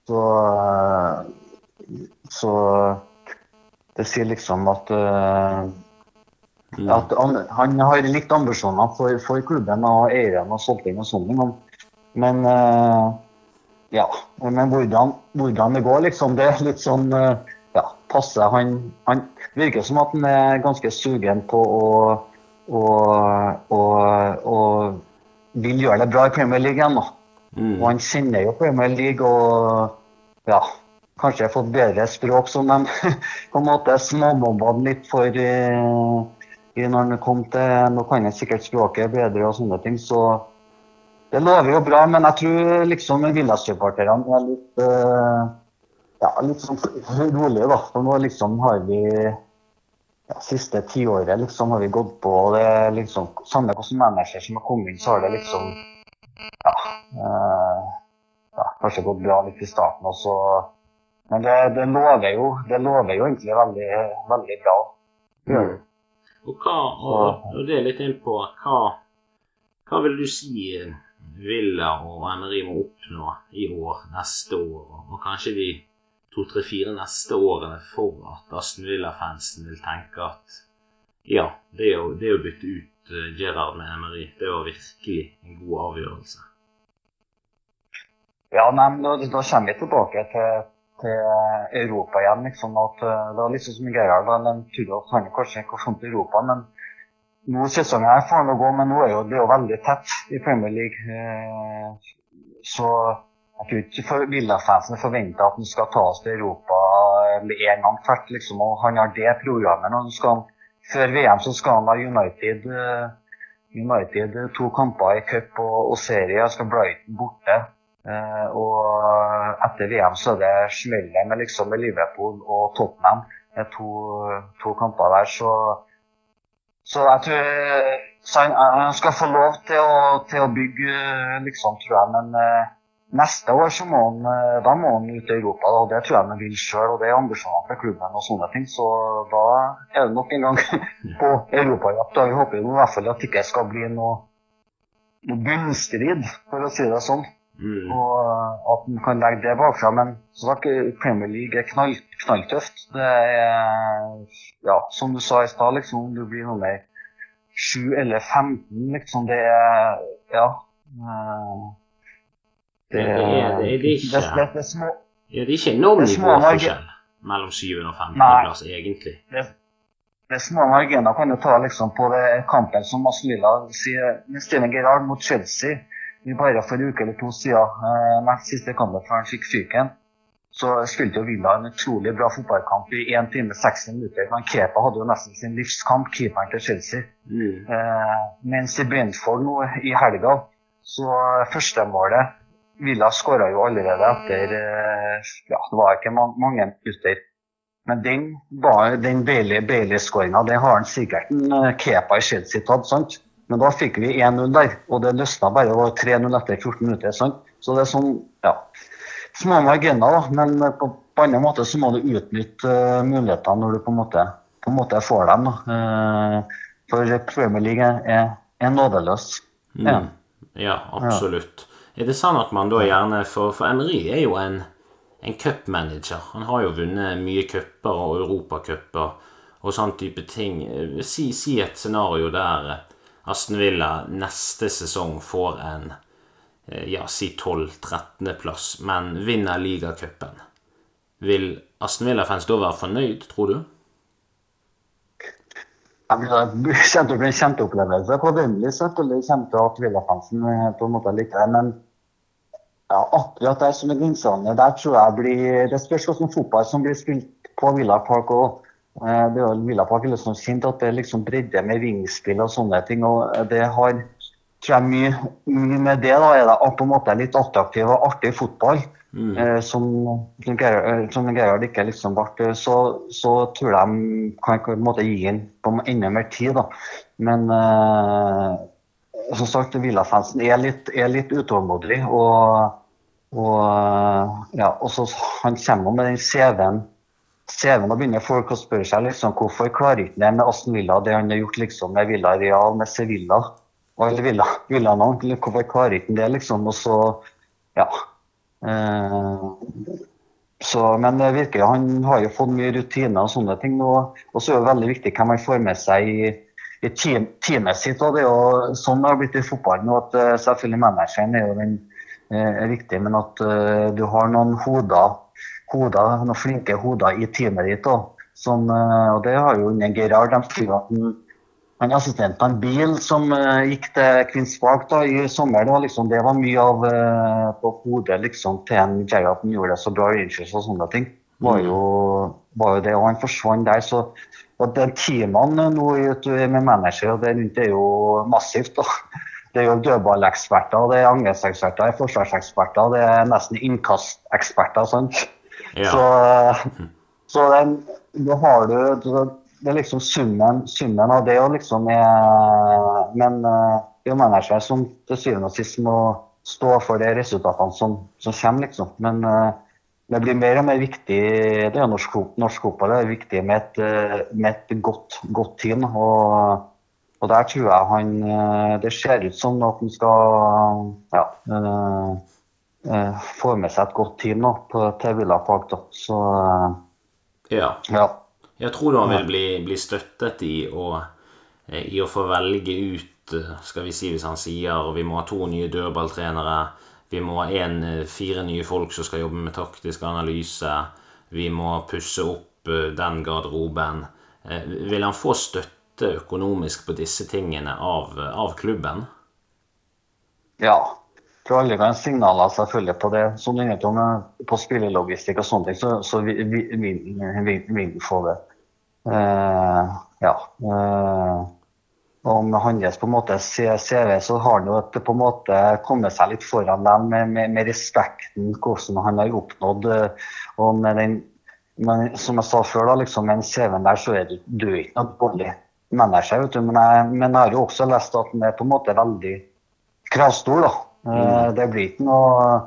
Så, eh, så det sier liksom at, uh, at han, han, har litt ambisjoner for, for klubben og eierne og solgt inn og sånn. Men uh, ja, men hvordan, hvordan, det går, liksom, det er litt sånn eh, Ja, passe. Han, han virker som at han er ganske sugen på å, å, å, å vil gjøre det bra i Premier League igjen. Mm. Og han kjenner jo Premier League og ja, kanskje har fått bedre språk som de *laughs* på en måte småmobba litt for uh, når han kom til Nå kan han sikkert språket bedre og sånne ting. så det lover jo bra, men jeg tror liksom Villa-supporterne er litt, uh, ja, litt sånn rolige, da. For nå liksom har vi ja, siste tiåret liksom har vi gått på og det er liksom Samme hvilken manager som har kommet inn, så har det liksom ja, uh, ja, kanskje gått bra litt i starten. også. Men det, det, lover jo, det lover jo egentlig veldig, veldig bra. Mm. Og, hva, og, og, det er litt inn på hva, hva vil du si Villa og Emery må oppnå i år, neste år, og kanskje de to, tre, fire neste årene for at Aston Villa-fansen vil tenke at ja, det å, det å bytte ut Gerard Gerrard med Emery, det var virkelig en god avgjørelse. Ja, men da, da kommer vi tilbake til, til Europa igjen. liksom at uh, Det var liksom som Gerhard han trodde at han kanskje ikke kom til Europa, men nå sesongen er han gå, men nå er jo, det er jo veldig tett i Premier League. Eh, så jeg tror ikke Villa-fansen forventer at han skal ta oss til Europa med en gang tvert. Liksom, og han har det programmet. Han skal, før VM så skal han ha United, eh, United to kamper i cup og, og serie. og skal Brighton borte. Eh, og etter VM så er det smellet med, liksom, med Liverpool og Tottenham. To, to kamper der. så så jeg tror så han, han, skal få lov til å, til å bygge, liksom, tror jeg. Men eh, neste år så må han, uh, da må han ut i Europa. Da, og Det tror jeg han vil sjøl, og det er ambisjonene til klubben. og sånne ting. Så da er det nok en gang *laughs* på europajakt. Vi håper i hvert fall at det ikke skal bli noe, noe bunnstrid, for å si det sånn. Mm. Og at man kan legge det bak seg. Men som sagt, Premier League er knall, knalltøft. Det er, ja, som du sa i stad, liksom, om du blir nummer 7 eller 15, liksom, det er Ja. Det, det, er, det, er ikke, det, det, små, ja, det er ikke enorm nivåforskjell mellom 7. og 15. plass, egentlig. Det, det er små marginer kan du ta liksom, på det kampen som Maslila sier med Steven Gerrard mot Chelsea bare for en uke eller to siden, eh, nest siste kampen før han fikk fyken, så spilte jo Villa en utrolig bra fotballkamp i 1 time 60 minutter. Men Kepa hadde jo nesten sin livskamp, keeperen til Chelsea. Mm. Eh, mens i Brentford nå i helga, så førstemålet Villa skåra jo allerede etter eh, Ja, det var ikke mange, mange minutter. Men den, den Bailey-skåringa, det har han sikkert en eh, Kepa i Chelsea tatt, sant? Men da fikk vi 1-0 der, og det løsna bare. Det var 3-0 etter 14 minutter. sant? Så det er sånn, ja, små marginer, da. Men på, på annen måte så må du utnytte uh, mulighetene når du på en måte, på en måte får dem. da. Uh, for Premier League er, er nådeløs. Mm. Ja. ja. absolutt. Ja. Er det sånn at man da gjerne For, for Emery er jo en, en cupmanager. Han har jo vunnet mye cuper og europacuper og sånn type ting. Si, si et scenario der Aston Villa neste sesong får en eh, ja, si 12.-13.-plass, men vinner ligacupen. Vil Aston Villa-fans da være fornøyd, tror du? Det kommer å bli en kjempeopplevelse Forventelig. Selvfølgelig kommer til at Villa-fansen eh, på en måte liker det. Men ja, akkurat der som er grensene, der tror jeg blir Det spørs hvilken fotball som blir spilt på Villa Park òg. Eh, det er Villapark er liksom kjent at det er liksom bredde med vingspill og sånne ting. og Det har tror jeg mye, mye med det. da er det på en måte litt attraktiv og artig fotball. Mm. Eh, som, som Gerhard ikke liksom ble, så, så tror jeg de kan på en måte gi inn på enda mer tid. da. Men eh, som sagt, Villa-fansen er, er, litt utålmodig. Og, og ja, også, han kommer med den CV-en CV-en og begynner folk å spørre seg liksom, hvorfor klarer ikke det med Aston Villa det han har gjort liksom, med Villa Real, med Sevilla eller Villa, Villa nå, Hvorfor klarer ikke det, liksom? Og så, ja. Eh, så, men det virker han har jo fått mye rutiner og sånne ting. Og, og så er det veldig viktig hvem han får med seg i, i team, teamet sitt. og det er jo Sånn det har blitt i fotballen. at uh, Selvfølgelig manageren er jo den er viktig, men at uh, du har noen hoder hoder, noen flinke hoder i teamet ditt òg. Sånn, eh, og det har jo under Gerhard. De skriver at han, han assistenten en bil som uh, gikk til Queens Park da, i sommer, var, liksom, det var mye av uh, på hodet liksom, til en Gerhard som gjorde det så bra Rangers og sånne ting. Var jo, var jo det, og Han forsvant der. så og de Teamene nå med manager og det rundt er jo massivt. da. Det er jo dødballeksperter, det er angrepseksperter, forsvarseksperter, det er nesten innkasteksperter. sant? Ja. Så, så den, da har du Det er liksom summen, summen av det og liksom er Men eh, det er manager som til syvende og sist må stå for de resultatene som, som kommer, liksom. Men uh, det blir mer og mer viktig det er norsk, norsk fotball er viktig med et, eh, med et godt, godt, team. Og, og, der tror jeg han eh, Det ser ut som at han skal ja, uh, få med seg et godt team nå, på, til Villa. Da. Så ja. ja. Jeg tror han vil bli, bli støttet i å, i å få velge ut skal vi si Hvis han sier vi må ha to nye dødballtrenere vi må ha en, eh, fire nye folk som skal jobbe med taktisk analyse. Vi må pusse opp eh, den garderoben. Eh, vil han få støtte økonomisk på disse tingene av, av klubben? Ja. Tror alle kan signaler selvfølgelig på det. Sånn om på spillelogistikk og sånne ting, så, så vil vi få det. Uh, ja. Og med hans på en måte CV så har han jo på en måte kommet seg litt foran dem med, med, med respekten hvordan han har oppnådd. Og med den, men, som jeg sa før, da, liksom, med den CV-en der så er du, du er ikke noe dårlig manager. vet du, men jeg, men jeg, har jo også lest at han er på en måte veldig kravstor. da. Eh, mm. Det blir ikke noe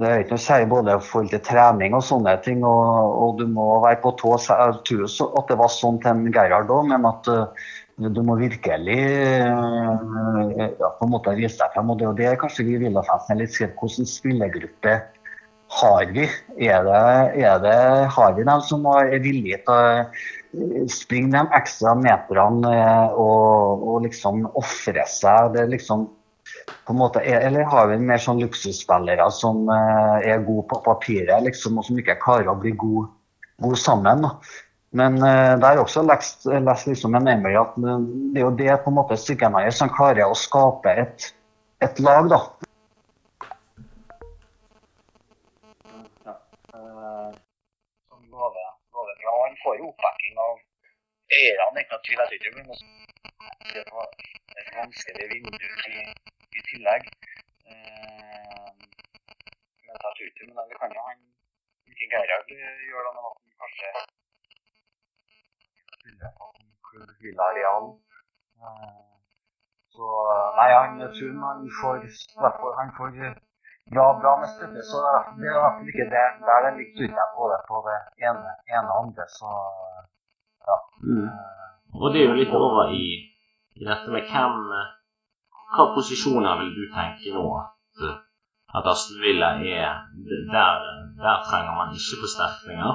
det er ikke noe særlig både i forhold til trening og sånne ting. Og, og du må være på tå. Jeg tror at det var sånn til Gerhard òg, men at uh, du må virkelig eh, ja, på en måte vise deg frem. og Det, og det er kanskje vi Villa-fansen litt skrevet. hvilken spillergruppe har vi? Er det, er det, har vi dem som er villige til å eh, springe de ekstra meterne eh, og, og liksom ofre seg? Det liksom på en måte, Eller har vi mer sånn luksusspillere som er gode på papiret liksom, og som ikke klarer å bli gode, god sammen? Men uh, det er også lest, lest liksom en Emery at det er jo det på en måte Styggenmeier som klarer å skape et, et lag, da. Ja, uh. Han får jo oppbacking av eierne, ikke noe tvil. Det var et vanskelig vindu i, i tillegg. Uh, men jeg tror ikke, men det kan jo han ikke Gerhard gjøre det, men at han kanskje Villareal. Eh, så nei, han tror han får, han får bra, bra med støtte. Så det er i hvert fall ikke det der det ligger ute på det på det ene, ene andre. Så ja. Mm. Og det er jo litt over i, i dette med hvem Hva posisjoner vil du tenke nå at, at Aston Villa er der, der trenger man ikke forsterkninger?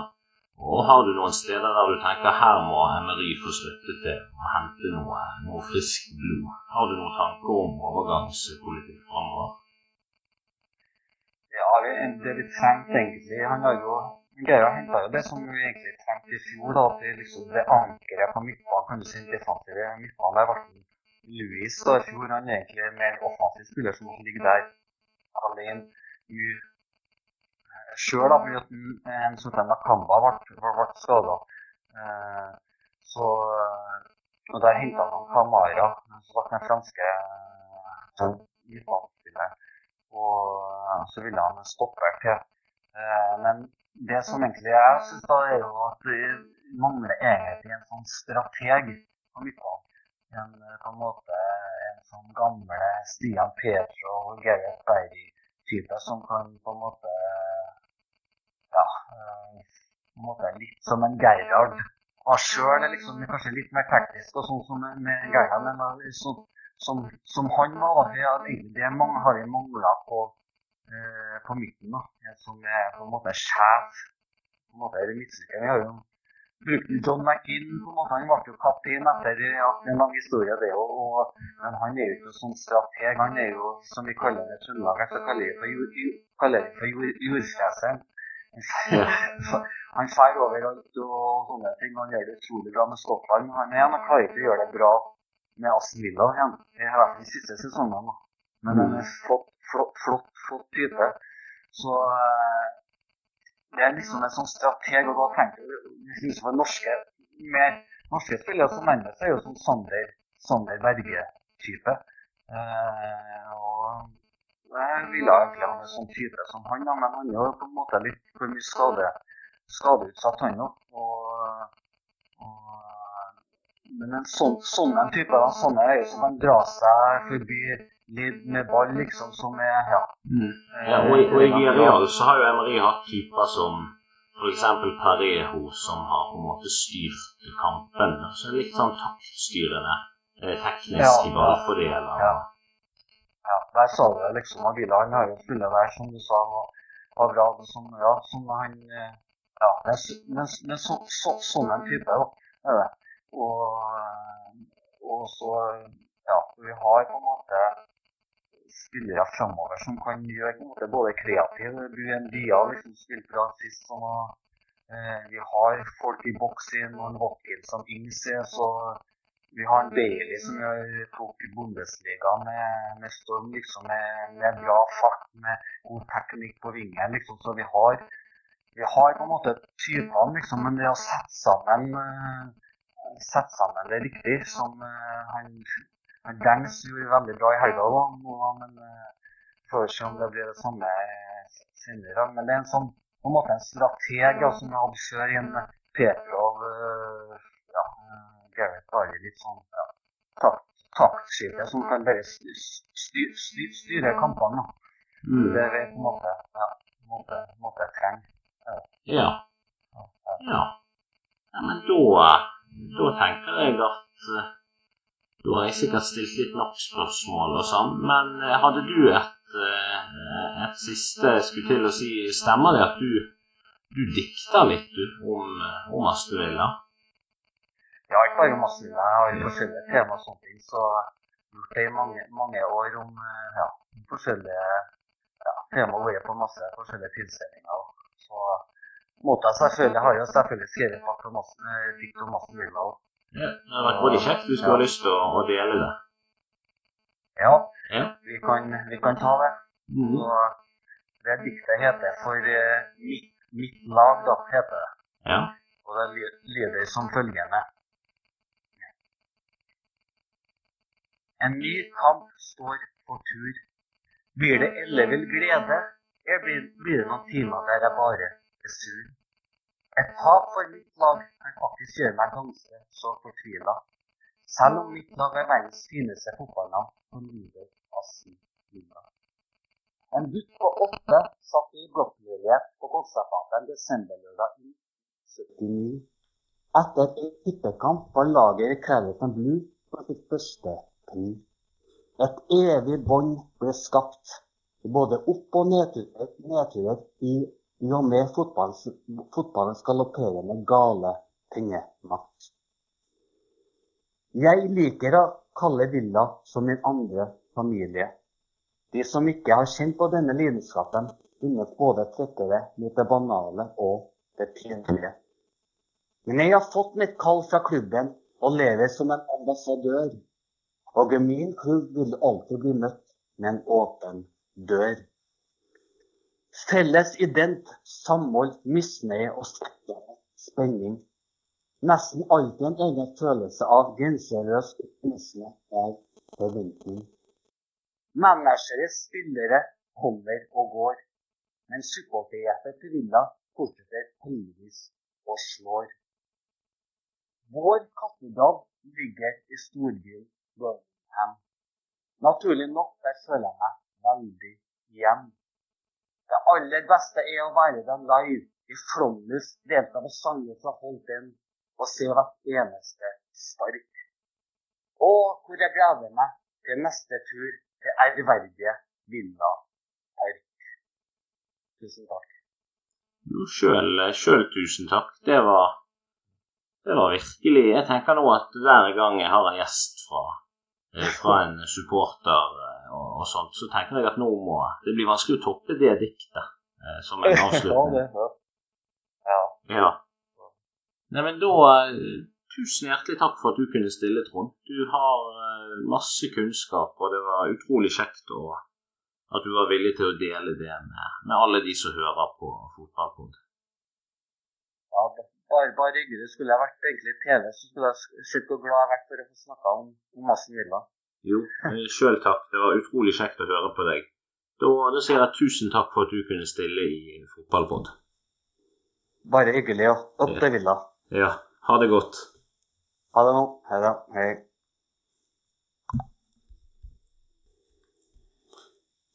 Og har du noen steder der du tenker her må Emery få støtte til å hente noe, noe friskt blod? Har du noen tanker om overgangspolitikk framover? Ja, det vi trengte egentlig Han har jo Geir henta jo det som vi egentlig trengte i fjor. da, at Det liksom det ankeret på midtbanen, kan du si, defensive midtbanen der ble Louis da i fjor. Han er egentlig en mer offensiv spiller som ligger der alene. Mye sjøl, fordi en som Nakamba ble, ble skada. Eh, så eh, og Der henta han Kamara, som var den franske eh, midtbanespilleren. Og så ville han stoppe til. Men det som egentlig jeg syns, er jo at det mangler egentlig en sånn strateg på midtbanen. En, på en måte en sånn gamle Stian Petro og Gerhard Berry-type som kan på en måte Ja, på en måte litt som en Geirard Og sjøl. Liksom, kanskje litt mer teknisk og sånn som med Geirard, men så, som, som, han var. Da, det mange, har vi mangla på, eh, på midten. Da, som er på en måte sjef. på en måte er det midtstykke. Vi har jo brukt John McKinn, på en måte, Han ble jo kaptein etter at en lang historie, det òg. Men han er jo ikke sånn strateg. Han er jo, som vi kaller det i Trøndelag, så kaller vi det for jordfreseren. *laughs* han drar overalt og sånne ting. Han gjør det utrolig bra med Skottland. Han er han klarer ikke å gjøre det bra med Aston Villa igjen. I hvert fall de siste sesongene. Men han er flott, flott, flott, flott type. Så eh, det er liksom en sånn strateg. Og da tenker jeg liksom for norske, mer, norske spillere som nærmer er jo sånn Sander, Sander Berge-type. Eh, og jeg ville egentlig ha en sånn type som han, men han er jo på en måte litt for mye skade, skadeutsatt, han òg. Men en sånn, sånn type da, sånne øyne som kan dra seg forbi med ball, liksom, som er Ja. Mm. ja og, i, og i Real så har jo Emery hatt typer som f.eks. Parejo, som har på en måte styrt kampen. Så litt sånn taktstyrende, eh, teknisk ja, ballfordeler. Ja. ja. der sa du liksom. Avila han har jo spillet der, som du sa, og var bra. Som, ja, som han eh, Ja, men, men, men så, så, sånn en type, da. Er det. Og, og så Ja, vi har på en måte spillere framover som kan gjøre både kreativ en Dia liksom spilte bra sist. Som, eh, vi har folk i boksen og en Watkins som Ings. Så vi har en Bailey som tok Bundesliga med, med storm, liksom, med, med, bra fart, med god teknikk på vingen. Liksom. Så vi har, vi har på en måte typene, liksom, men det å sette sammen, uh, sette sammen det riktig, som uh, han Gangs gjorde veldig bra i helga, da. Men uh, får se om det blir det samme senere. Men det er en sånn på en måte en strateg ja, som jeg hadde før i en Petrov uh, ja, Gareth Barry, litt sånn ja, taktskille som kan bare styre, styr, styre kampene. Mm. Det er på en måte, ja, måte, måte jeg trenger. Ja. Ja. ja. Men da, da tenker jeg at eh, da har jeg sikkert stilt litt nok spørsmål og sånn, men eh, hadde du et, eh, et siste skulle til å si Stemmer det at du, du dikter litt du, om, om Astudvilla? Ja, ikke bare om Astudvilla. Jeg har forskjellige tema og sånne ting. Så jeg har gjort det i mange, mange år om eh, ja, forskjellige ja, tema og vært på masse forskjellige tilstelninger. Så måtte jeg selvfølgelig, har jo selvfølgelig skrevet dikt om. Ja, det har vært både kjekt hvis du har lyst til å, å, dele det. Ja, ja. Vi, kan, vi, kan, ta det. Mm. Så det diktet heter For uh, mitt, mitt, lag, da, heter det. Ja. Og det lyder som følgende. En ny kamp står for tur. Blir det ellevill glede, eller blir, blir det noen timer der jeg bare er sur? Et tap for mitt lag kan faktisk gjøre meg ganske så fortvila. Selv om mitt lag er verdens fineste fotballnavn på sin kvinne. En gutt på åtte satt i blokkleilighet på Kolstadfaten desemberlørdag i 79. Etter en tippekamp var laget i Clariton Blue for sitt første pri. Et evig bånd ble skapt, både opp- og nedturer i i og med fotballens galopperende gale pengemakt. Jeg liker å kalle Villa som min andre familie. De som ikke har kjent på denne lidenskapen, finnes både trekkere mot det banale og det pinlige. Men jeg har fått mitt kall fra klubben og lever som en ambassadør. Og min klubb vil alltid bli møtt med en åpen dør. Felles ident, samhold, misnøye og spenning. Nesten alltid en egen følelse av grenseløs optimisme og forventning. Managere, spillere holder og går, men supporterhjertet til Villa fortsetter heldigvis og slår. Vår katedal ligger i storbyen Birmingham. Naturlig nok der føler jeg meg veldig hjemme. Det aller beste er å være der live i flomlys, delta med sanger fra Holden og se hvert eneste spark. Og hvor jeg gleder meg til neste tur til ærverdige Villa Park. Tusen takk. Jo, sjøl tusen takk. Det var, det var virkelig Jeg tenker nå at hver gang jeg har en gjest fra, eh, fra en supporter og, og, sånt, så tenker jeg at nå må det bli vanskelig å toppe det diktet eh, som *laughs* en avslutning. ja, ja. Nei, men da eh, Tusen hjertelig takk for at du kunne stille, Trond. Du har uh, masse kunnskap, og det var utrolig kjekt å, at du var villig til å dele det med, med alle de som hører på Fotballpod. Ja, bare, bare hyggelig. Skulle jeg vært egentlig TV, så skulle jeg sett hvor glad jeg har vært for å få snakka om, om Massen Villa. Jo, sjøl takk. Det var utrolig kjekt å høre på deg. Da, da sier jeg tusen takk for at du kunne stille i fotballpod. Bare hyggelig. Ja. Opp til Villa. Ja. Ha det godt. Ha det nå. Hei da. Hei.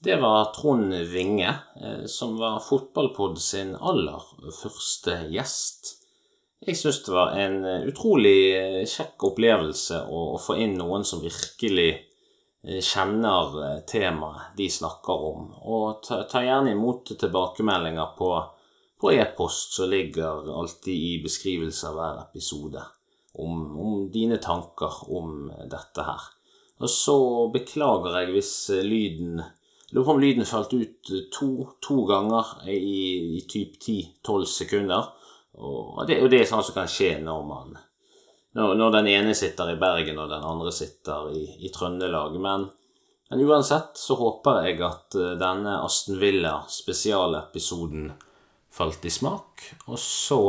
det var Trond Vinge, eh, som var Fotballpod sin aller første gjest. Jeg syns det var en eh, utrolig eh, kjekk opplevelse å, få inn noen som virkelig kjenner temaet de snakker om. Og ta, ta gjerne imot tilbakemeldinger på, på e-post som ligger alltid i beskrivelse av hver episode, om, om dine tanker om dette her. Og så beklager jeg hvis lyden Lurer på om lyden falt ut eh, to, to ganger i, i typ 10-12 sekunder. Og det, og det, er sånn som kan skje når man når, når, den ene sitter i Bergen og den andre sitter i, i Trøndelag. Men, men, uansett så håper jeg at eh, denne Aston Villa spesialepisoden falt i smak. Og så,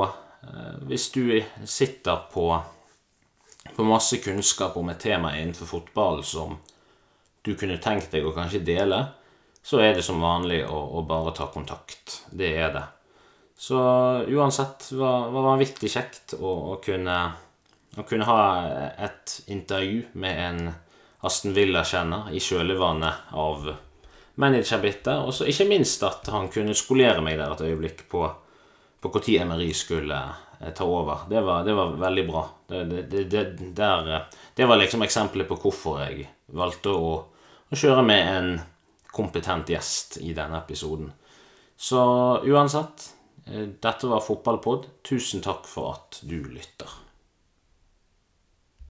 eh, hvis du sitter på, på masse kunnskap om et tema innenfor fotball som du kunne tenkt deg å kanskje dele, så er det som vanlig å, å bare ta kontakt. Det er det. Så uansett var det vanvittig kjekt å, å, kunne, å, kunne, ha et intervju med en Aston Villa-kjenner i kjølvannet av managerbyttet. Og så ikke minst at han kunne skolere meg der et øyeblikk på på når Emery skulle eh, ta over. Det var, det var veldig bra. Det, det, der, det, var liksom eksempelet på hvorfor jeg valgte å, å kjøre med en kompetent gjest i denne episoden. Så uansett, dette var Fotballpod. Tusen takk for at du lytter.